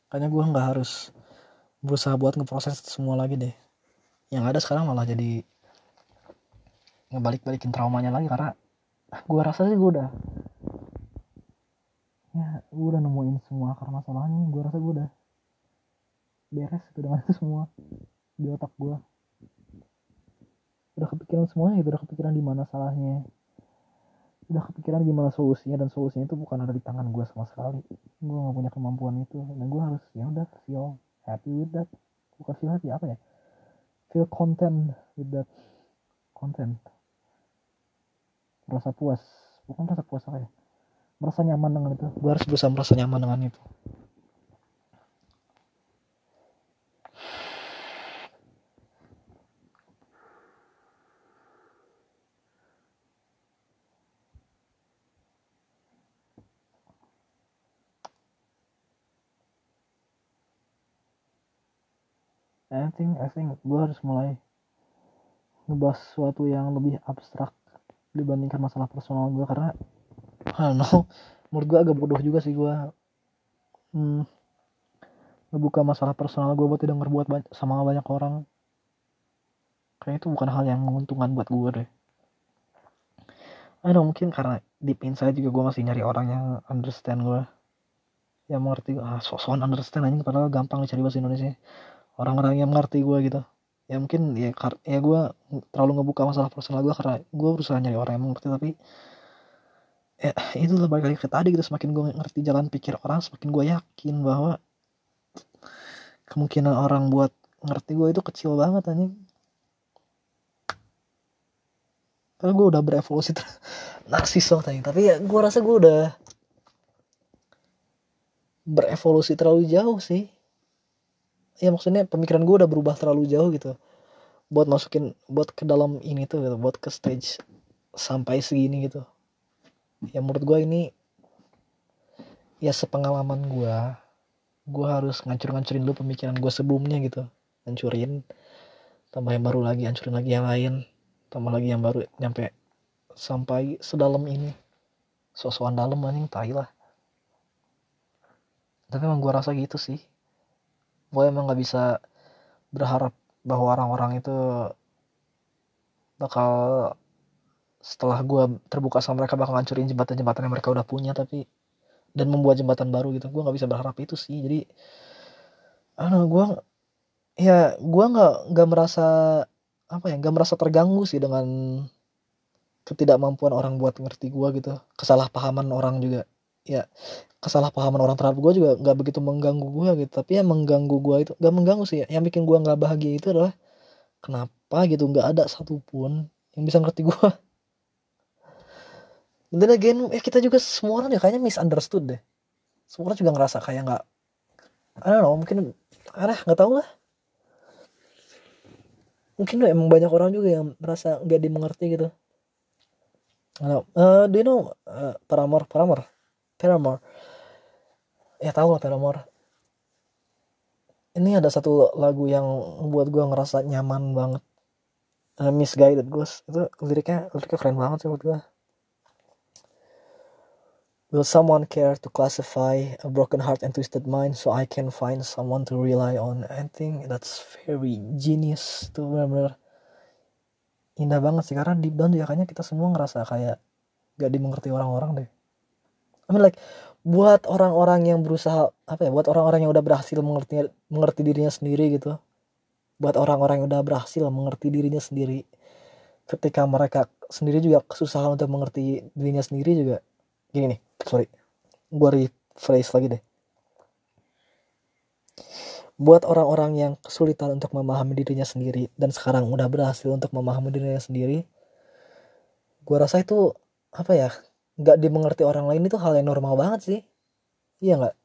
Kayaknya gue nggak harus berusaha buat ngeproses semua lagi deh. Yang ada sekarang malah jadi ngebalik-balikin traumanya lagi karena gue rasa sih gue udah ya gue udah nemuin semua akar masalahnya. Gue rasa gue udah beres itu dengan itu semua di otak gue udah kepikiran semuanya itu udah kepikiran di mana salahnya. Udah kepikiran gimana solusinya dan solusinya itu bukan ada di tangan gue sama sekali. Gue gak punya kemampuan itu dan gue harus ya udah feel happy with that. Bukan feel happy apa ya? Feel content with that. Content. Merasa puas. Bukan merasa puas apa ya? Merasa nyaman dengan itu. Gue harus berusaha merasa nyaman dengan itu I think I think gue harus mulai ngebahas sesuatu yang lebih abstrak dibandingkan masalah personal gue karena I don't know menurut gue agak bodoh juga sih gue hmm, ngebuka masalah personal gue buat tidak ngerbuat banyak, sama banyak orang. Kayak itu bukan hal yang menguntungkan buat gue deh. I mungkin karena deep inside juga gue masih nyari orang yang understand gue yang mengerti ah sok-sokan understand aja padahal gampang dicari bahasa Indonesia orang-orang yang mengerti gue gitu. Ya mungkin ya ya gue terlalu ngebuka masalah personal gue karena gue berusaha nyari orang yang mengerti tapi ya itu tuh balik lagi ke tadi gitu semakin gue ngerti jalan pikir orang semakin gue yakin bahwa kemungkinan orang buat ngerti gue itu kecil banget anjing. Karena gue udah berevolusi [laughs] narsis dong tadi tapi ya gue rasa gue udah berevolusi terlalu jauh sih ya maksudnya pemikiran gue udah berubah terlalu jauh gitu. Buat masukin buat ke dalam ini tuh gitu buat ke stage sampai segini gitu. Ya menurut gue ini ya sepengalaman gue gue harus ngancur-ngancurin dulu pemikiran gue sebelumnya gitu. Hancurin tambah yang baru lagi hancurin lagi yang lain tambah lagi yang baru nyampe sampai sedalam ini. Sosokan dalam anjing tai lah. Tapi emang gue rasa gitu sih gue emang nggak bisa berharap bahwa orang-orang itu bakal setelah gue terbuka sama mereka bakal ngancurin jembatan-jembatan yang mereka udah punya tapi dan membuat jembatan baru gitu. Gue nggak bisa berharap itu sih. Jadi anu gue ya gue nggak nggak merasa apa ya nggak merasa terganggu sih dengan ketidakmampuan orang buat ngerti gue gitu. Kesalahpahaman orang juga ya kesalahpahaman orang terhadap gue juga nggak begitu mengganggu gue gitu. Tapi yang mengganggu gue itu nggak mengganggu sih yang bikin gue nggak bahagia itu adalah kenapa gitu? Nggak ada satupun yang bisa ngerti gue dan [laughs] again ya kita juga semua orang ya kayaknya misunderstood deh. Semua orang juga ngerasa kayak nggak I don't know mungkin aneh nggak tahu lah. Mungkin emang banyak orang juga yang merasa nggak dimengerti gitu. Uh, do you know uh, Paramore? Paramore Paramore ya tahu lah Paramore ini ada satu lagu yang buat gue ngerasa nyaman banget. Uh, Misguided Ghost. Itu liriknya liriknya keren banget sih buat gue Will someone care to classify a broken heart and twisted mind so I can find someone to rely on? I think that's very genius tuh benar-benar indah banget sih karena deep down juga kayaknya kita semua ngerasa kayak gak dimengerti orang-orang deh. I mean like buat orang-orang yang berusaha apa ya buat orang-orang yang udah berhasil mengerti mengerti dirinya sendiri gitu. Buat orang-orang yang udah berhasil mengerti dirinya sendiri. Ketika mereka sendiri juga kesusahan untuk mengerti dirinya sendiri juga. Gini nih sorry. Gue rephrase lagi deh. Buat orang-orang yang kesulitan untuk memahami dirinya sendiri dan sekarang udah berhasil untuk memahami dirinya sendiri gue rasa itu apa ya nggak dimengerti orang lain itu hal yang normal banget sih. Iya nggak?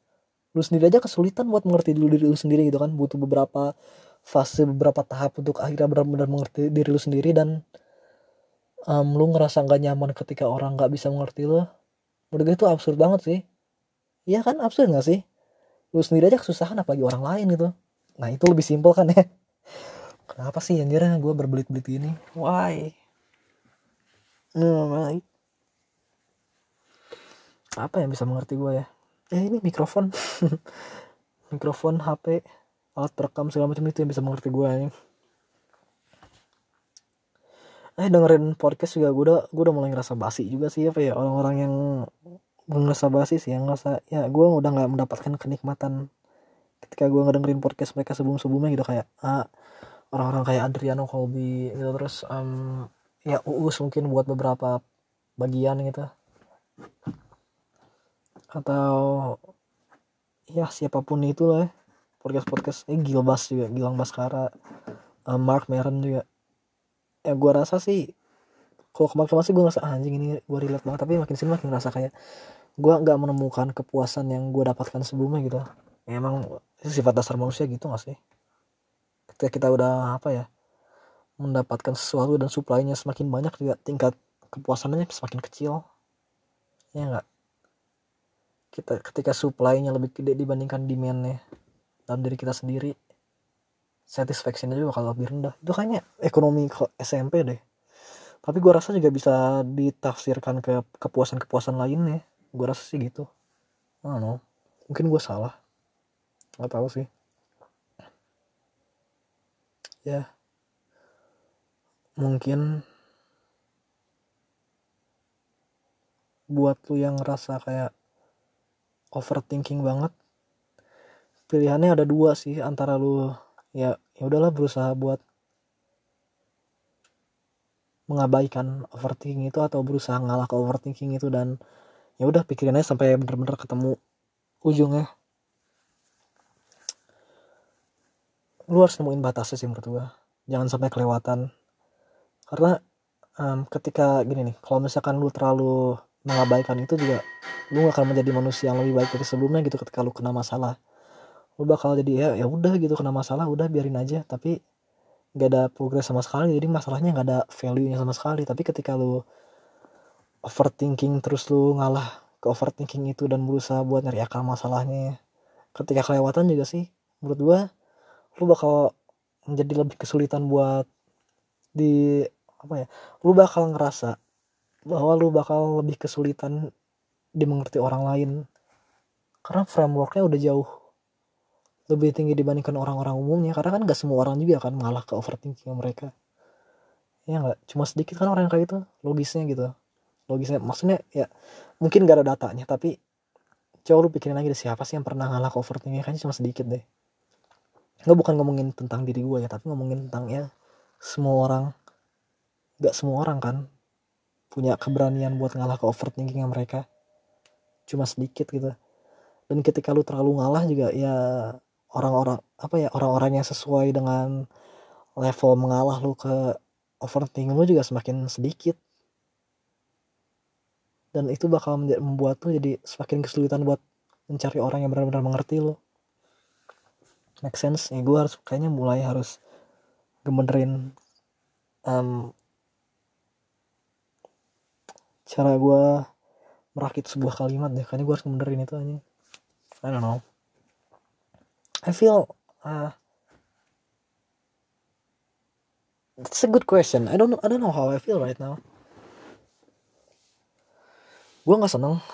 Lu sendiri aja kesulitan buat mengerti dulu diri lu sendiri gitu kan. Butuh beberapa fase beberapa tahap untuk akhirnya benar-benar mengerti diri lu sendiri dan um, lu ngerasa nggak nyaman ketika orang nggak bisa mengerti lu. Menurut gue itu absurd banget sih. Iya kan? Absurd nggak sih? Lu sendiri aja kesusahan apalagi orang lain gitu. Nah itu lebih simpel kan ya. [laughs] Kenapa sih anjir gue berbelit-belit ini why? Hmm, apa yang bisa mengerti gue ya? Eh ini mikrofon. [laughs] Mikrofon HP alat perekam segala macam itu yang bisa mengerti gue ya. Eh dengerin podcast juga gue udah gue udah mulai ngerasa basi juga sih apa ya orang-orang yang ngerasa basi sih yang ngerasa ya gue udah nggak mendapatkan kenikmatan ketika gue ngedengerin podcast mereka sebelum sebelumnya gitu kayak ah, orang-orang kayak Adriano Colby gitu terus um, ya Uus mungkin buat beberapa bagian gitu atau ya siapa pun itu lah ya. podcast podcast eh Gilbas juga Gilang Baskara uh, Mark Maron juga. Ya gue rasa sih kalau kemarin-kemarin sih gue ngerasa ah, anjing ini gue relate banget. Tapi makin sini makin ngerasa kayak gue nggak menemukan kepuasan yang gue dapatkan sebelumnya gitu. Ya, emang sifat dasar manusia gitu gak sih? Ketika kita udah apa ya mendapatkan sesuatu dan supply-nya semakin banyak juga tingkat kepuasannya semakin kecil. Ya enggak kita ketika supply-nya lebih gede dibandingkan demand-nya dalam diri kita sendiri satisfaction-nya juga kalau lebih rendah. Itu kayaknya ekonomi SMP deh. Tapi gue rasa juga bisa ditafsirkan ke kepuasan-kepuasan lainnya. Gue rasa sih gitu. Don't know. Mungkin gue salah. Nggak tahu sih. Ya. Mungkin buat lu yang ngerasa kayak overthinking banget. Pilihannya ada dua sih antara lu ya ya udahlah berusaha buat mengabaikan overthinking itu atau berusaha ngalah ke overthinking itu dan ya udah pikirinnya sampai bener-bener ketemu ujungnya. Lu harus nemuin batasnya sih menurut gua. Jangan sampai kelewatan. Karena um, ketika gini nih kalau misalkan lu terlalu mengabaikan itu juga lu gak akan menjadi manusia yang lebih baik dari sebelumnya gitu ketika lu kena masalah. Lu bakal jadi ya ya udah gitu kena masalah udah biarin aja. Tapi nggak ada progres sama sekali jadi masalahnya nggak ada value nya sama sekali. Tapi ketika lu overthinking terus lu ngalah ke overthinking itu dan berusaha buat nyari akal masalahnya ketika kelewatan juga sih menurut gua lu bakal menjadi lebih kesulitan buat di apa ya lu bakal ngerasa bahwa lu bakal lebih kesulitan dimengerti orang lain. Karena frameworknya udah jauh lebih tinggi dibandingkan orang-orang umumnya. Karena kan gak semua orang juga akan malah ke overthinking mereka. Ya nggak? Cuma sedikit kan orang yang kayak itu logisnya gitu. Logisnya maksudnya ya mungkin gak ada datanya tapi coba lu pikirin lagi deh siapa sih yang pernah ngalah ke overthinking kayaknya cuma sedikit deh. Nggak bukan ngomongin tentang diri gue ya tapi ngomongin tentang ya semua orang. Gak semua orang kan punya keberanian buat ngalah ke overthinking mereka. Cuma sedikit gitu. Dan ketika lu terlalu ngalah juga ya orang-orang apa ya orang-orang yang sesuai dengan level mengalah lu ke overthinking lu juga semakin sedikit. Dan itu bakal membuat tuh jadi semakin kesulitan buat mencari orang yang benar-benar mengerti lo make sense? Ya gue harus kayaknya mulai harus gemenerin um, cara gue merakit sebuah kalimat deh kayaknya gue harus gemenerin itu aja I don't know I feel uh, it's a good question. I don't know I don't know how I feel right now. Gue nggak seneng,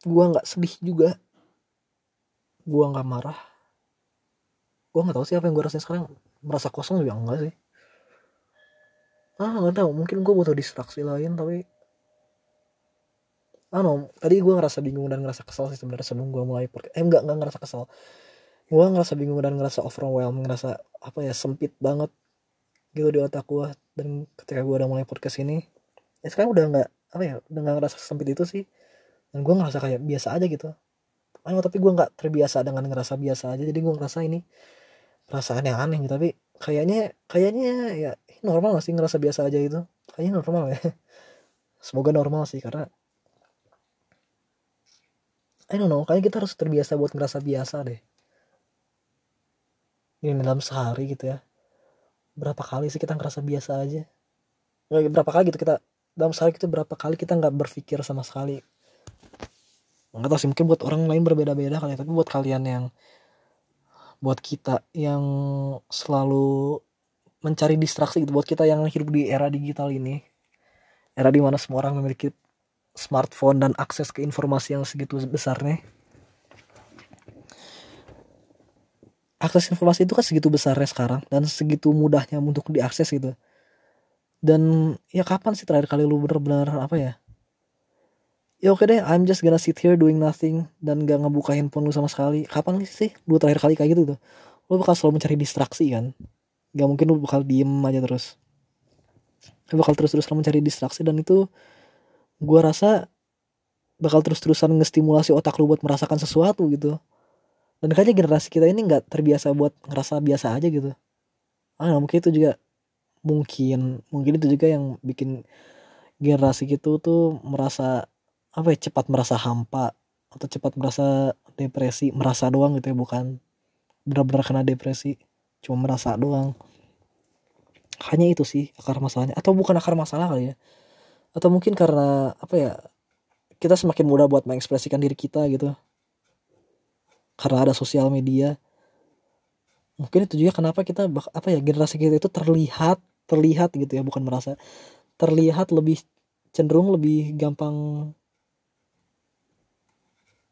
gue nggak sedih juga, gue nggak marah. Gue nggak tahu sih apa yang gue rasain sekarang. Merasa kosong juga enggak sih. Ah nggak tahu. Mungkin gue butuh distraksi lain tapi ah no, tadi gue ngerasa bingung dan ngerasa kesel sih sebenarnya sebelum gue mulai podcast. Eh enggak enggak ngerasa kesel. Gue ngerasa bingung dan ngerasa overwhelmed ngerasa apa ya sempit banget gitu di otak gue dan ketika gue udah mulai podcast ini ya sekarang udah nggak apa ya udah nggak ngerasa sempit itu sih. Dan gue ngerasa kayak biasa aja gitu. Ayo, tapi gue nggak terbiasa dengan ngerasa biasa aja. Jadi gue ngerasa ini perasaan yang aneh tapi kayaknya kayaknya ya normal sih ngerasa biasa aja itu kayaknya normal ya. [laughs] Semoga normal sih karena I don't know kayaknya kita harus terbiasa buat ngerasa biasa deh. Ini dalam sehari gitu ya. Berapa kali sih kita ngerasa biasa aja? Berapa kali gitu kita dalam sehari kita berapa kali kita nggak berpikir sama sekali. Nggak tahu sih mungkin buat orang lain berbeda-beda kali ya tapi buat kalian yang buat kita yang selalu mencari distraksi gitu buat kita yang hidup di era digital ini era di mana semua orang memiliki smartphone dan akses ke informasi yang segitu besarnya. Akses informasi itu kan segitu besarnya sekarang dan segitu mudahnya untuk diakses gitu. Dan ya kapan sih terakhir kali lu bener-bener apa ya? Ya oke deh I'm just gonna sit here doing nothing dan gak ngebuka handphone lu sama sekali. Kapan sih lu terakhir kali kayak gitu tuh? Lu bakal selalu mencari distraksi kan? Gak mungkin lu bakal diem aja terus. Lu bakal terus-terus mencari distraksi dan itu gua rasa bakal terus-terusan ngestimulasi otak lu buat merasakan sesuatu gitu. Dan kayaknya generasi kita ini nggak terbiasa buat ngerasa biasa aja gitu. Ah mungkin itu juga mungkin mungkin itu juga yang bikin generasi gitu tuh merasa apa ya cepat merasa hampa atau cepat merasa depresi merasa doang gitu ya bukan benar-benar kena depresi cuma merasa doang. Hanya itu sih akar masalahnya atau bukan akar masalah kali ya atau mungkin karena apa ya kita semakin mudah buat mengekspresikan diri kita gitu. Karena ada sosial media. Mungkin itu juga kenapa kita apa ya generasi kita itu terlihat terlihat gitu ya bukan merasa. Terlihat lebih cenderung lebih gampang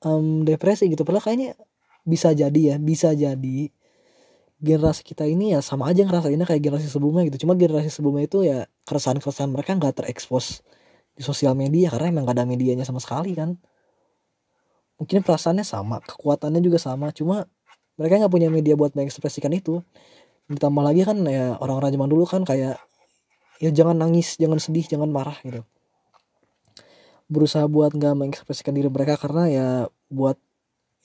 um, depresi gitu. Padahal kayaknya bisa jadi ya bisa jadi generasi kita ini ya sama aja ngerasainnya kayak generasi sebelumnya gitu. Cuma generasi sebelumnya itu ya keresahan-keresahan mereka nggak terekspos di sosial media karena emang gak ada medianya sama sekali kan. Mungkin perasaannya sama kekuatannya juga sama cuma mereka nggak punya media buat mengekspresikan itu. Ditambah lagi kan ya orang-orang zaman dulu kan kayak ya jangan nangis jangan sedih jangan marah gitu. Berusaha buat nggak mengekspresikan diri mereka karena ya buat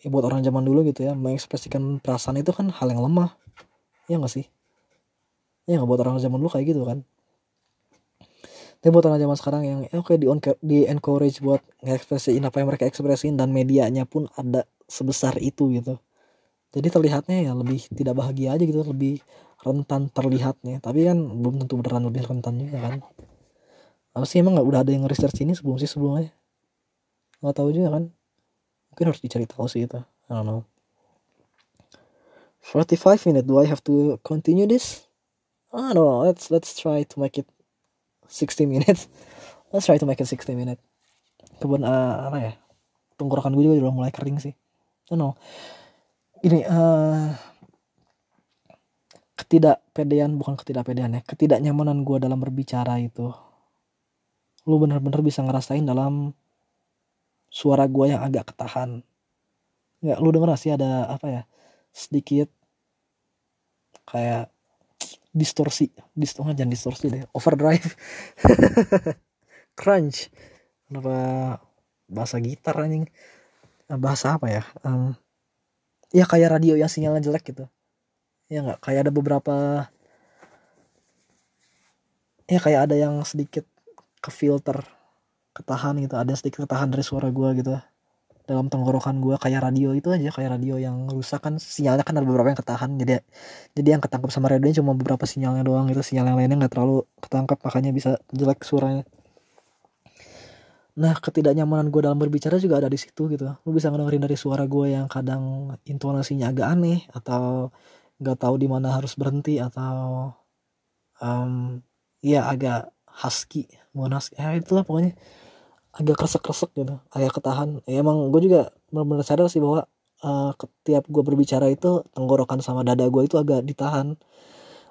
ya buat orang zaman dulu gitu ya mengekspresikan perasaan itu kan hal yang lemah. Ya nggak sih? Ya nggak buat orang zaman dulu kayak gitu kan? Tapi buat orang zaman sekarang yang ya oke di di encourage buat ngekspresiin apa yang mereka ekspresiin dan medianya pun ada sebesar itu gitu. Jadi terlihatnya ya lebih tidak bahagia aja gitu lebih rentan terlihatnya. Tapi kan belum tentu beneran lebih rentan juga kan? Apa sih emang nggak udah ada yang research ini sebelum sih sebelumnya? Nggak tahu juga kan mungkin harus dicari tahu sih itu. I don't know. 45 minutes do I have to continue this? I don't know. Let's let's try to make it 60 minutes. [laughs] Let's try to make it 60 minutes. Kebun uh, apa ya? Tenggorokan gue juga udah mulai kering sih. I don't know. Ini uh, ketidakpedean bukan ketidakpedean ya. Ketidaknyamanan gue dalam berbicara itu. Lu bener-bener bisa ngerasain dalam suara gue yang agak ketahan. Nggak lu denger sih ada apa ya sedikit kayak distorsi distorsi jangan distorsi deh overdrive. [laughs] Crunch. Kenapa bahasa gitar anjing? Bahasa apa ya? Um, ya kayak radio yang sinyalnya jelek gitu. Ya nggak kayak ada beberapa ya kayak ada yang sedikit ke filter ketahan gitu ada sedikit ketahan dari suara gue gitu. Dalam tenggorokan gue kayak radio itu aja kayak radio yang rusak kan sinyalnya kan ada beberapa yang ketahan. Jadi jadi yang ketangkap sama radionya cuma beberapa sinyalnya doang gitu sinyal yang lainnya nggak terlalu ketangkap makanya bisa jelek suaranya. Nah ketidaknyamanan gue dalam berbicara juga ada di situ gitu. Lu bisa ngedengerin dari suara gue yang kadang intonasinya agak aneh atau nggak tahu di mana harus berhenti atau um, ya agak husky bukan husky ya itulah pokoknya agak kresek-kresek gitu. Agak ketahan. Ya, emang gue juga benar-benar sadar sih bahwa uh, tiap gue berbicara itu tenggorokan sama dada gue itu agak ditahan.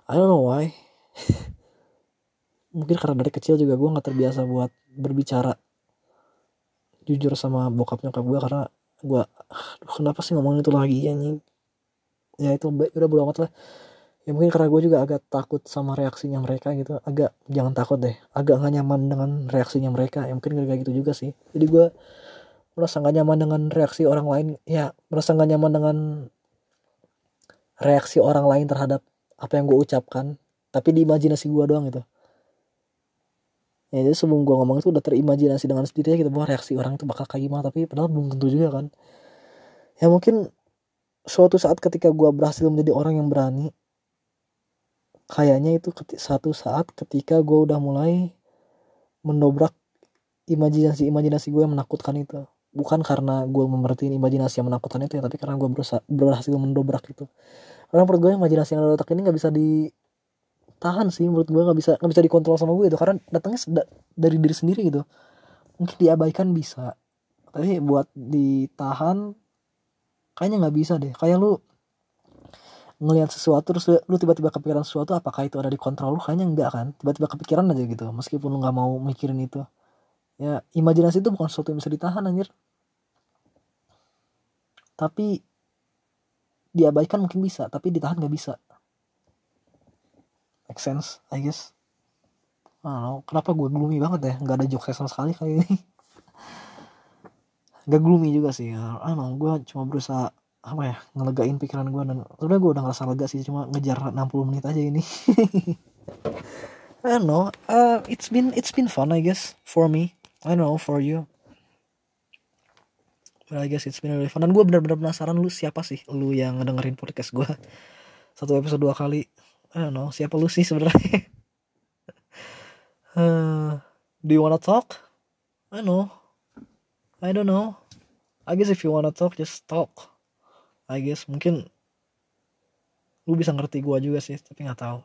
I don't know why. [laughs] Mungkin karena dari kecil juga gue nggak terbiasa buat berbicara jujur sama bokap nyokap gue karena gue aduh kenapa sih ngomongin itu lagi ya nih ya itu udah bodo amat lah ya mungkin karena gue juga agak takut sama reaksinya mereka gitu. Agak jangan takut deh. Agak gak nyaman dengan reaksinya mereka. Ya mungkin kayak gitu juga sih. Jadi gue merasa gak nyaman dengan reaksi orang lain. Ya merasa gak nyaman dengan reaksi orang lain terhadap apa yang gue ucapkan. Tapi di imajinasi gue doang gitu. Ya jadi sebelum gue ngomong itu udah terimajinasi dengan sendirinya gitu. Bahwa reaksi orang itu bakal kayak gimana. Tapi padahal belum tentu juga kan. Ya mungkin suatu saat ketika gue berhasil menjadi orang yang berani kayaknya itu satu saat ketika gue udah mulai mendobrak imajinasi imajinasi gue yang menakutkan itu. Bukan karena gue memerhatiin imajinasi yang menakutkan itu ya tapi karena gue berusaha berhasil mendobrak itu. Karena menurut gue imajinasi yang ada otak ini nggak bisa ditahan sih menurut gue nggak bisa nggak bisa dikontrol sama gue itu. Karena datangnya dari diri sendiri gitu. Mungkin diabaikan bisa tapi buat ditahan kayaknya nggak bisa deh. Kayak lu ngelihat sesuatu terus lu tiba-tiba kepikiran sesuatu apakah itu ada di kontrol lu? Kayaknya enggak kan? Tiba-tiba kepikiran aja gitu meskipun lu nggak mau mikirin itu. Ya imajinasi itu bukan sesuatu yang bisa ditahan anjir. Tapi diabaikan mungkin bisa tapi ditahan nggak bisa. Make sense I guess. Oh, kenapa gue gloomy banget ya? Nggak ada jokes sama sekali kali ini. [laughs] Gak gloomy juga sih ya. I don't gue cuma berusaha apa ya ngelegain pikiran gue dan sebenarnya gue udah ngerasa lega sih cuma ngejar 60 menit aja ini. [laughs] I don't know uh, it's been it's been fun I guess for me. I don't know for you. But I guess it's been really fun. Dan gue benar-benar penasaran lu siapa sih lu yang ngedengerin podcast gue [laughs] satu episode dua kali. I don't know siapa lu sih sebenarnya? [laughs] Uh, do you wanna talk? I don't know. I don't know. I guess if you wanna talk just talk I guess mungkin lu bisa ngerti gua juga sih tapi nggak tahu.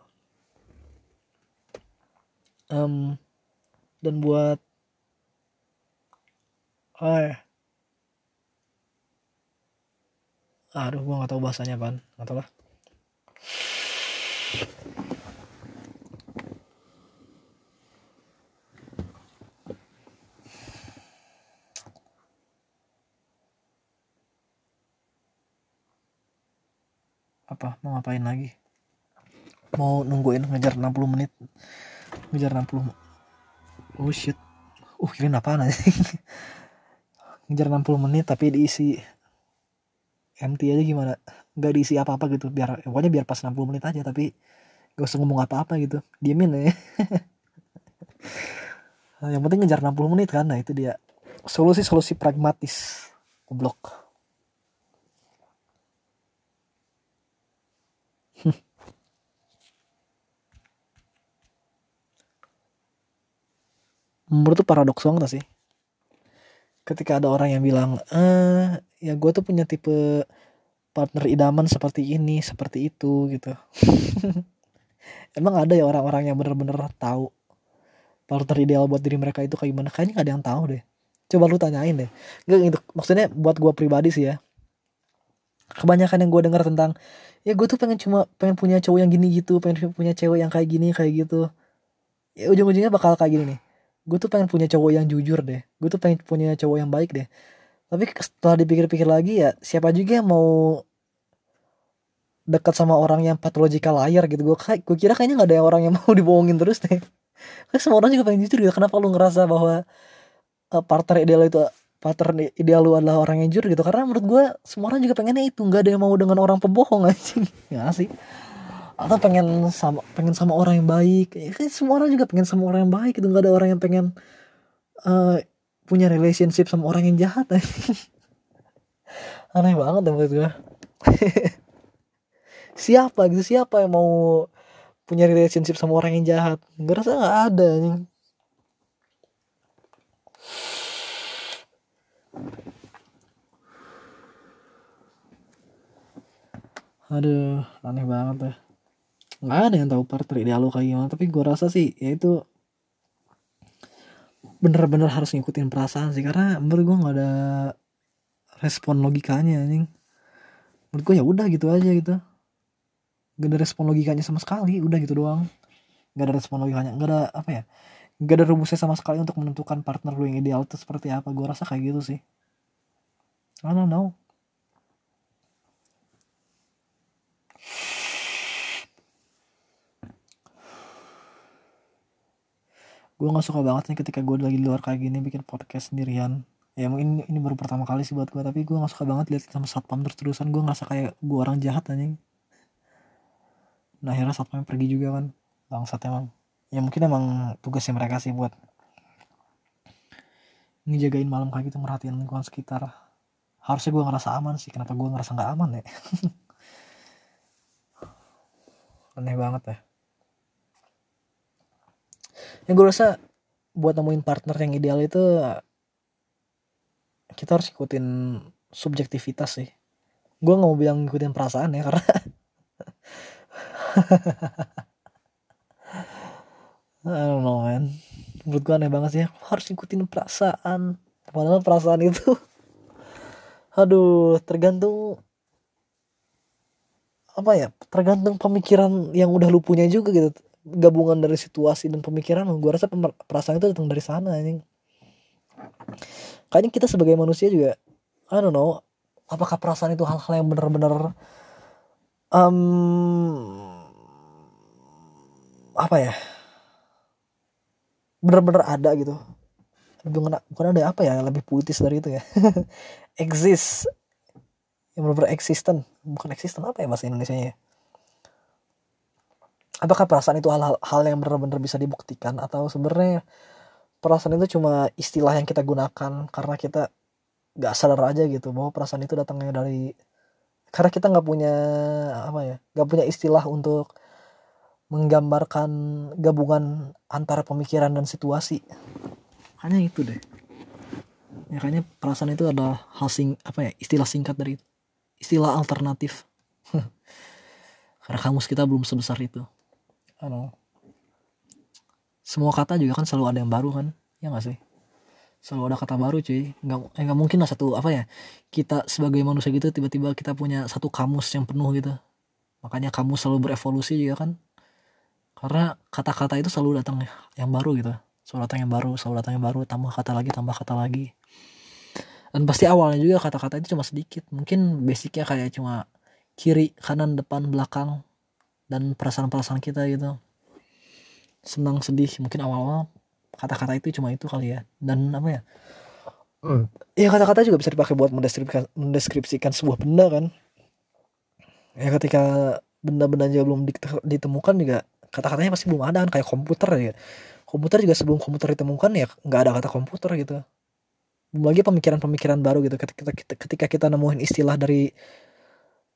Um, dan buat oh, aduh gua nggak tahu bahasanya pan nggak tahu lah apa? Mau ngapain lagi? Mau nungguin ngejar 60 menit. Ngejar 60 oh shit. Uh kirain apaan aja [laughs] ngejar 60 menit tapi diisi empty aja gimana? Nggak diisi apa-apa gitu. Biar pokoknya biar pas 60 menit aja tapi gak usah ngomong apa-apa gitu. Diemin ya. [laughs] Yang penting ngejar 60 menit kan. Nah itu dia. Solusi-solusi pragmatis. Goblok menurut tuh paradoks banget sih? Ketika ada orang yang bilang eh ya gue tuh punya tipe partner idaman seperti ini seperti itu gitu. [laughs] Emang ada ya orang-orang yang bener-bener tahu partner ideal buat diri mereka itu kayak gimana? Kayaknya gak ada yang tahu deh. Coba lu tanyain deh. Nggak gitu. Maksudnya buat gue pribadi sih ya. Kebanyakan yang gue dengar tentang ya gue tuh pengen cuma pengen punya cowok yang gini gitu pengen punya cewek yang kayak gini kayak gitu. Ya ujung-ujungnya bakal kayak gini nih gue tuh pengen punya cowok yang jujur deh. Gue tuh pengen punya cowok yang baik deh. Tapi setelah dipikir-pikir lagi ya siapa juga yang mau dekat sama orang yang patological liar gitu. Gue kayak gue kira kayaknya nggak ada yang orang yang [laughs] mau dibohongin terus deh. Kan semua orang juga pengen jujur gitu. Kenapa lu ngerasa bahwa uh, partner ideal itu partner ideal lu adalah orang yang jujur gitu? Karena menurut gue semua orang juga pengennya itu. Nggak ada yang mau dengan orang pembohong [laughs] anjing. Ya sih atau pengen sama pengen sama orang yang baik. Ya kan semua orang juga pengen sama orang yang baik itu nggak ada orang yang pengen uh, punya relationship sama orang yang jahat. [laughs] Aneh banget deh menurut gue [laughs] siapa gitu? Siapa yang mau punya relationship sama orang yang jahat? Gue rasa nggak ada nih aduh aneh banget deh nggak ada yang tahu partner ideal lo kayak gimana tapi gue rasa sih ya itu bener-bener harus ngikutin perasaan sih karena menurut gue nggak ada respon logikanya anjing. Menurut gue ya udah gitu aja gitu. Gak ada respon logikanya sama sekali udah gitu doang. Gak ada respon logikanya gak ada apa ya gak ada rumusnya sama sekali untuk menentukan partner lu yang ideal itu seperti apa. Gue rasa kayak gitu sih. I don't know gue nggak suka banget nih ketika gue lagi di luar kayak gini bikin podcast sendirian. Ya mungkin ini baru pertama kali sih buat gue tapi gue nggak suka banget lihat sama satpam terus terusan gue ngerasa kayak gue orang jahat anjing. Nah akhirnya satpam pergi juga kan. Bangsat emang. Ya mungkin emang tugasnya mereka sih buat ngejagain malam kayak gitu merhatiin lingkungan sekitar. Harusnya gue ngerasa aman sih. Kenapa gue ngerasa nggak aman ya? [laughs] Aneh banget ya yang gue rasa buat nemuin partner yang ideal itu kita harus ikutin subjektivitas sih. Gue nggak mau bilang ngikutin perasaan ya karena [laughs] I don't know man. Menurut gue aneh banget sih harus ngikutin perasaan. Padahal perasaan itu [laughs] aduh tergantung apa ya tergantung pemikiran yang udah lu punya juga gitu gabungan dari situasi dan pemikiran gue rasa perasaan itu datang dari sana anjing. Kayaknya kita sebagai manusia juga I don't know apakah perasaan itu hal-hal yang benar-benar um, apa ya benar-benar ada gitu. Bukan bukan ada apa ya lebih puitis dari itu ya. [laughs] Exist. Yang benar-benar eksisten bukan eksisten apa ya bahasa Indonesia nya apakah perasaan itu hal-hal hal yang benar-benar bisa dibuktikan? Atau sebenarnya perasaan itu cuma istilah yang kita gunakan karena kita nggak sadar aja gitu bahwa perasaan itu datangnya dari karena kita nggak punya apa ya nggak punya istilah untuk menggambarkan gabungan antara pemikiran dan situasi. Hanya itu deh. Ya kayaknya perasaan itu adalah hal sing apa ya istilah singkat dari istilah alternatif. [laughs] Karena kamus kita belum sebesar itu ano semua kata juga kan selalu ada yang baru kan ya gak sih? Selalu ada kata baru cuy. Nggak eh, nggak mungkin lah satu apa ya kita sebagai manusia gitu tiba-tiba kita punya satu kamus yang penuh gitu. Makanya kamus selalu berevolusi juga kan. Karena kata-kata itu selalu datang yang baru gitu. Selalu datang yang baru selalu datang yang baru tambah kata lagi tambah kata lagi. Dan pasti awalnya juga kata-kata itu cuma sedikit. Mungkin basicnya kayak cuma kiri kanan depan belakang dan perasaan-perasaan kita gitu. Senang sedih mungkin awal-awal kata-kata itu cuma itu kali ya. Dan apa ya? Hmm. ya kata-kata juga bisa dipakai buat mendeskripsikan, mendeskripsikan sebuah benda kan? Ya ketika benda-benda juga belum ditemukan juga kata-katanya pasti belum ada kan? Kayak komputer ya. Komputer juga sebelum komputer ditemukan ya nggak ada kata komputer gitu. Belum lagi pemikiran-pemikiran baru gitu. Ketika kita, ketika kita nemuin istilah dari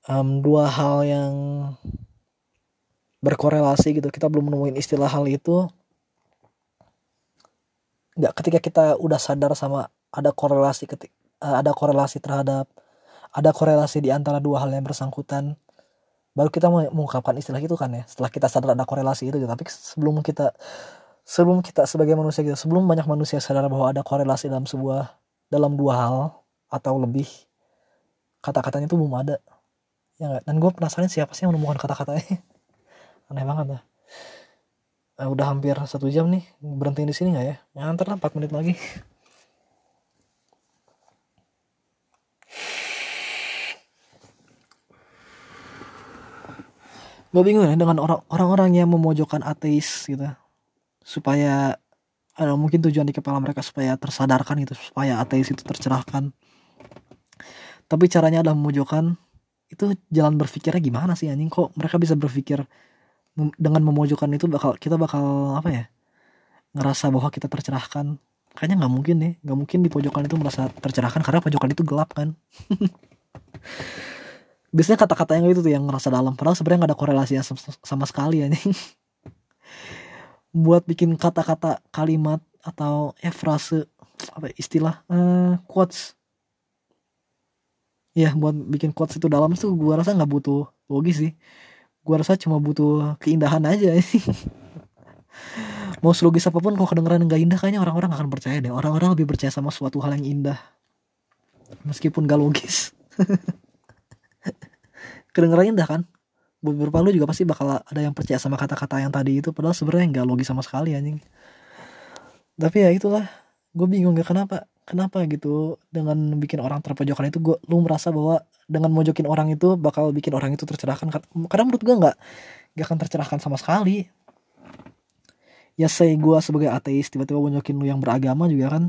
um, dua hal yang berkorelasi gitu. Kita belum nemuin istilah hal itu. Nggak ketika kita udah sadar sama ada korelasi ketik uh, ada korelasi terhadap ada korelasi di antara dua hal yang bersangkutan baru kita mau mengungkapkan istilah itu kan ya. Setelah kita sadar ada korelasi itu gitu. Tapi sebelum kita sebelum kita sebagai manusia gitu sebelum banyak manusia sadar bahwa ada korelasi dalam sebuah dalam dua hal atau lebih kata-katanya itu belum ada. Ya gak? dan gue penasaran siapa sih yang menemukan kata-katanya [laughs] aneh banget lah uh, udah hampir satu jam nih berhenti di sini nggak ya? Ya antar lah 4 menit lagi. Gue bingung ya dengan orang-orang yang memojokkan ateis gitu. Supaya ada mungkin tujuan di kepala mereka supaya tersadarkan gitu supaya ateis itu tercerahkan. Tapi caranya adalah memojokkan. Itu jalan berpikirnya gimana sih anjing? Kok mereka bisa berpikir dengan memojokkan itu bakal kita bakal apa ya ngerasa bahwa kita tercerahkan. Kayaknya nggak mungkin nih nggak mungkin di pojokan itu merasa tercerahkan karena pojokan itu gelap kan? [laughs] Biasanya kata-kata yang itu tuh yang ngerasa dalam. Padahal sebenarnya nggak ada korelasinya sama sekali ya nih [laughs] buat bikin kata-kata kalimat atau ya frase apa ya, istilah uh, quotes. Ya buat bikin quotes itu dalam tuh gue rasa nggak butuh logis sih gua rasa cuma butuh keindahan aja. [laughs] Mau selogis apa pun kalau kedengeran nggak indah kayaknya orang-orang akan percaya deh. Orang-orang lebih percaya sama suatu hal yang indah. Meskipun gak logis. [laughs] Kedengeran indah kan? Buat beberapa lu juga pasti bakal ada yang percaya sama kata-kata yang tadi itu padahal sebenarnya nggak logis sama sekali anjing. Tapi ya itulah gue bingung gak kenapa kenapa gitu? Dengan bikin orang terpojokan itu gue lu merasa bahwa dengan mojokin orang itu bakal bikin orang itu tercerahkan? Karena menurut gue nggak nggak akan tercerahkan sama sekali. Ya saya gue sebagai ateis tiba-tiba mojokin lu yang beragama juga kan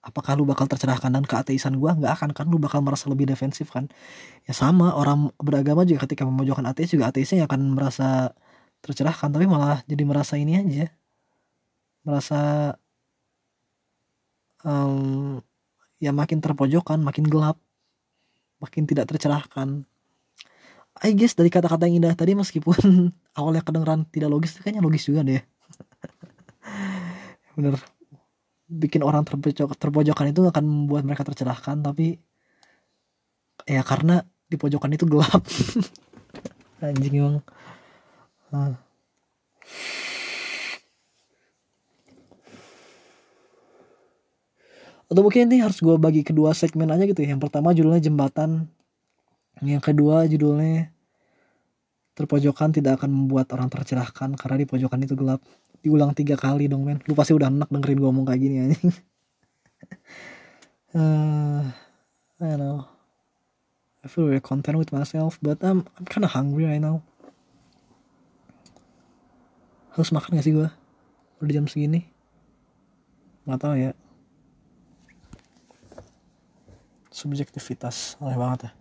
apakah lu bakal tercerahkan? Dan keateisan gue nggak akan kan lu bakal merasa lebih defensif kan? Ya sama orang beragama juga ketika memojokkan ateis juga ateisnya akan merasa tercerahkan tapi malah jadi merasa ini aja. Merasa um, ya makin terpojokan makin gelap makin tidak tercerahkan. I guess dari kata-kata yang indah tadi meskipun [laughs] awalnya kedengeran tidak logis kayaknya logis juga deh. [laughs] Bener. Bikin orang terpojok, terpojokan itu akan membuat mereka tercerahkan tapi ya karena di pojokan itu gelap. [laughs] Anjing emang. Nah. Atau mungkin ini harus gue bagi kedua segmen aja gitu ya. Yang pertama judulnya jembatan. Yang kedua judulnya terpojokan tidak akan membuat orang tercerahkan. Karena di pojokan itu gelap. Diulang tiga kali dong men. Lu pasti udah enak dengerin gue ngomong kayak gini aja [laughs] uh, I know. I feel very content with myself but I'm, I'm kinda hungry right now. Harus makan gak sih gue udah jam segini? Nggak tahu ya subjektivitas aneh banget ya.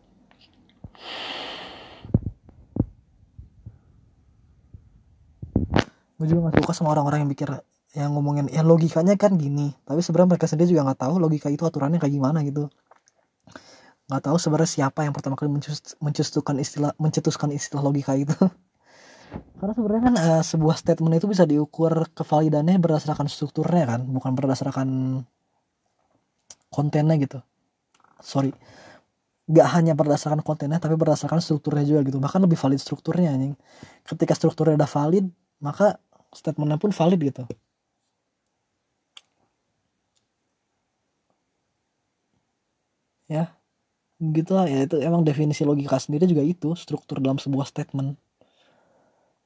Gue juga gak suka sama orang-orang yang pikir yang ngomongin ya logikanya kan gini tapi sebenarnya mereka sendiri juga nggak tahu logika itu aturannya kayak gimana gitu. Nggak tahu sebenarnya siapa yang pertama kali mencetuskan istilah mencetuskan istilah logika itu. [laughs] Karena sebenarnya kan uh, sebuah statement itu bisa diukur kevalidannya berdasarkan strukturnya kan bukan berdasarkan kontennya gitu sorry gak hanya berdasarkan kontennya tapi berdasarkan strukturnya juga gitu. Bahkan lebih valid strukturnya anjing. Ketika strukturnya udah valid maka statementnya pun valid gitu. Ya gitu lah ya itu emang definisi logika sendiri juga itu struktur dalam sebuah statement.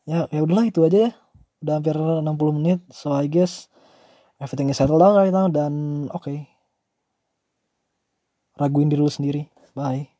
Ya ya udahlah itu aja ya. Udah hampir 60 menit so I guess everything is settled down right now dan oke. okay raguin diri lu sendiri. Bye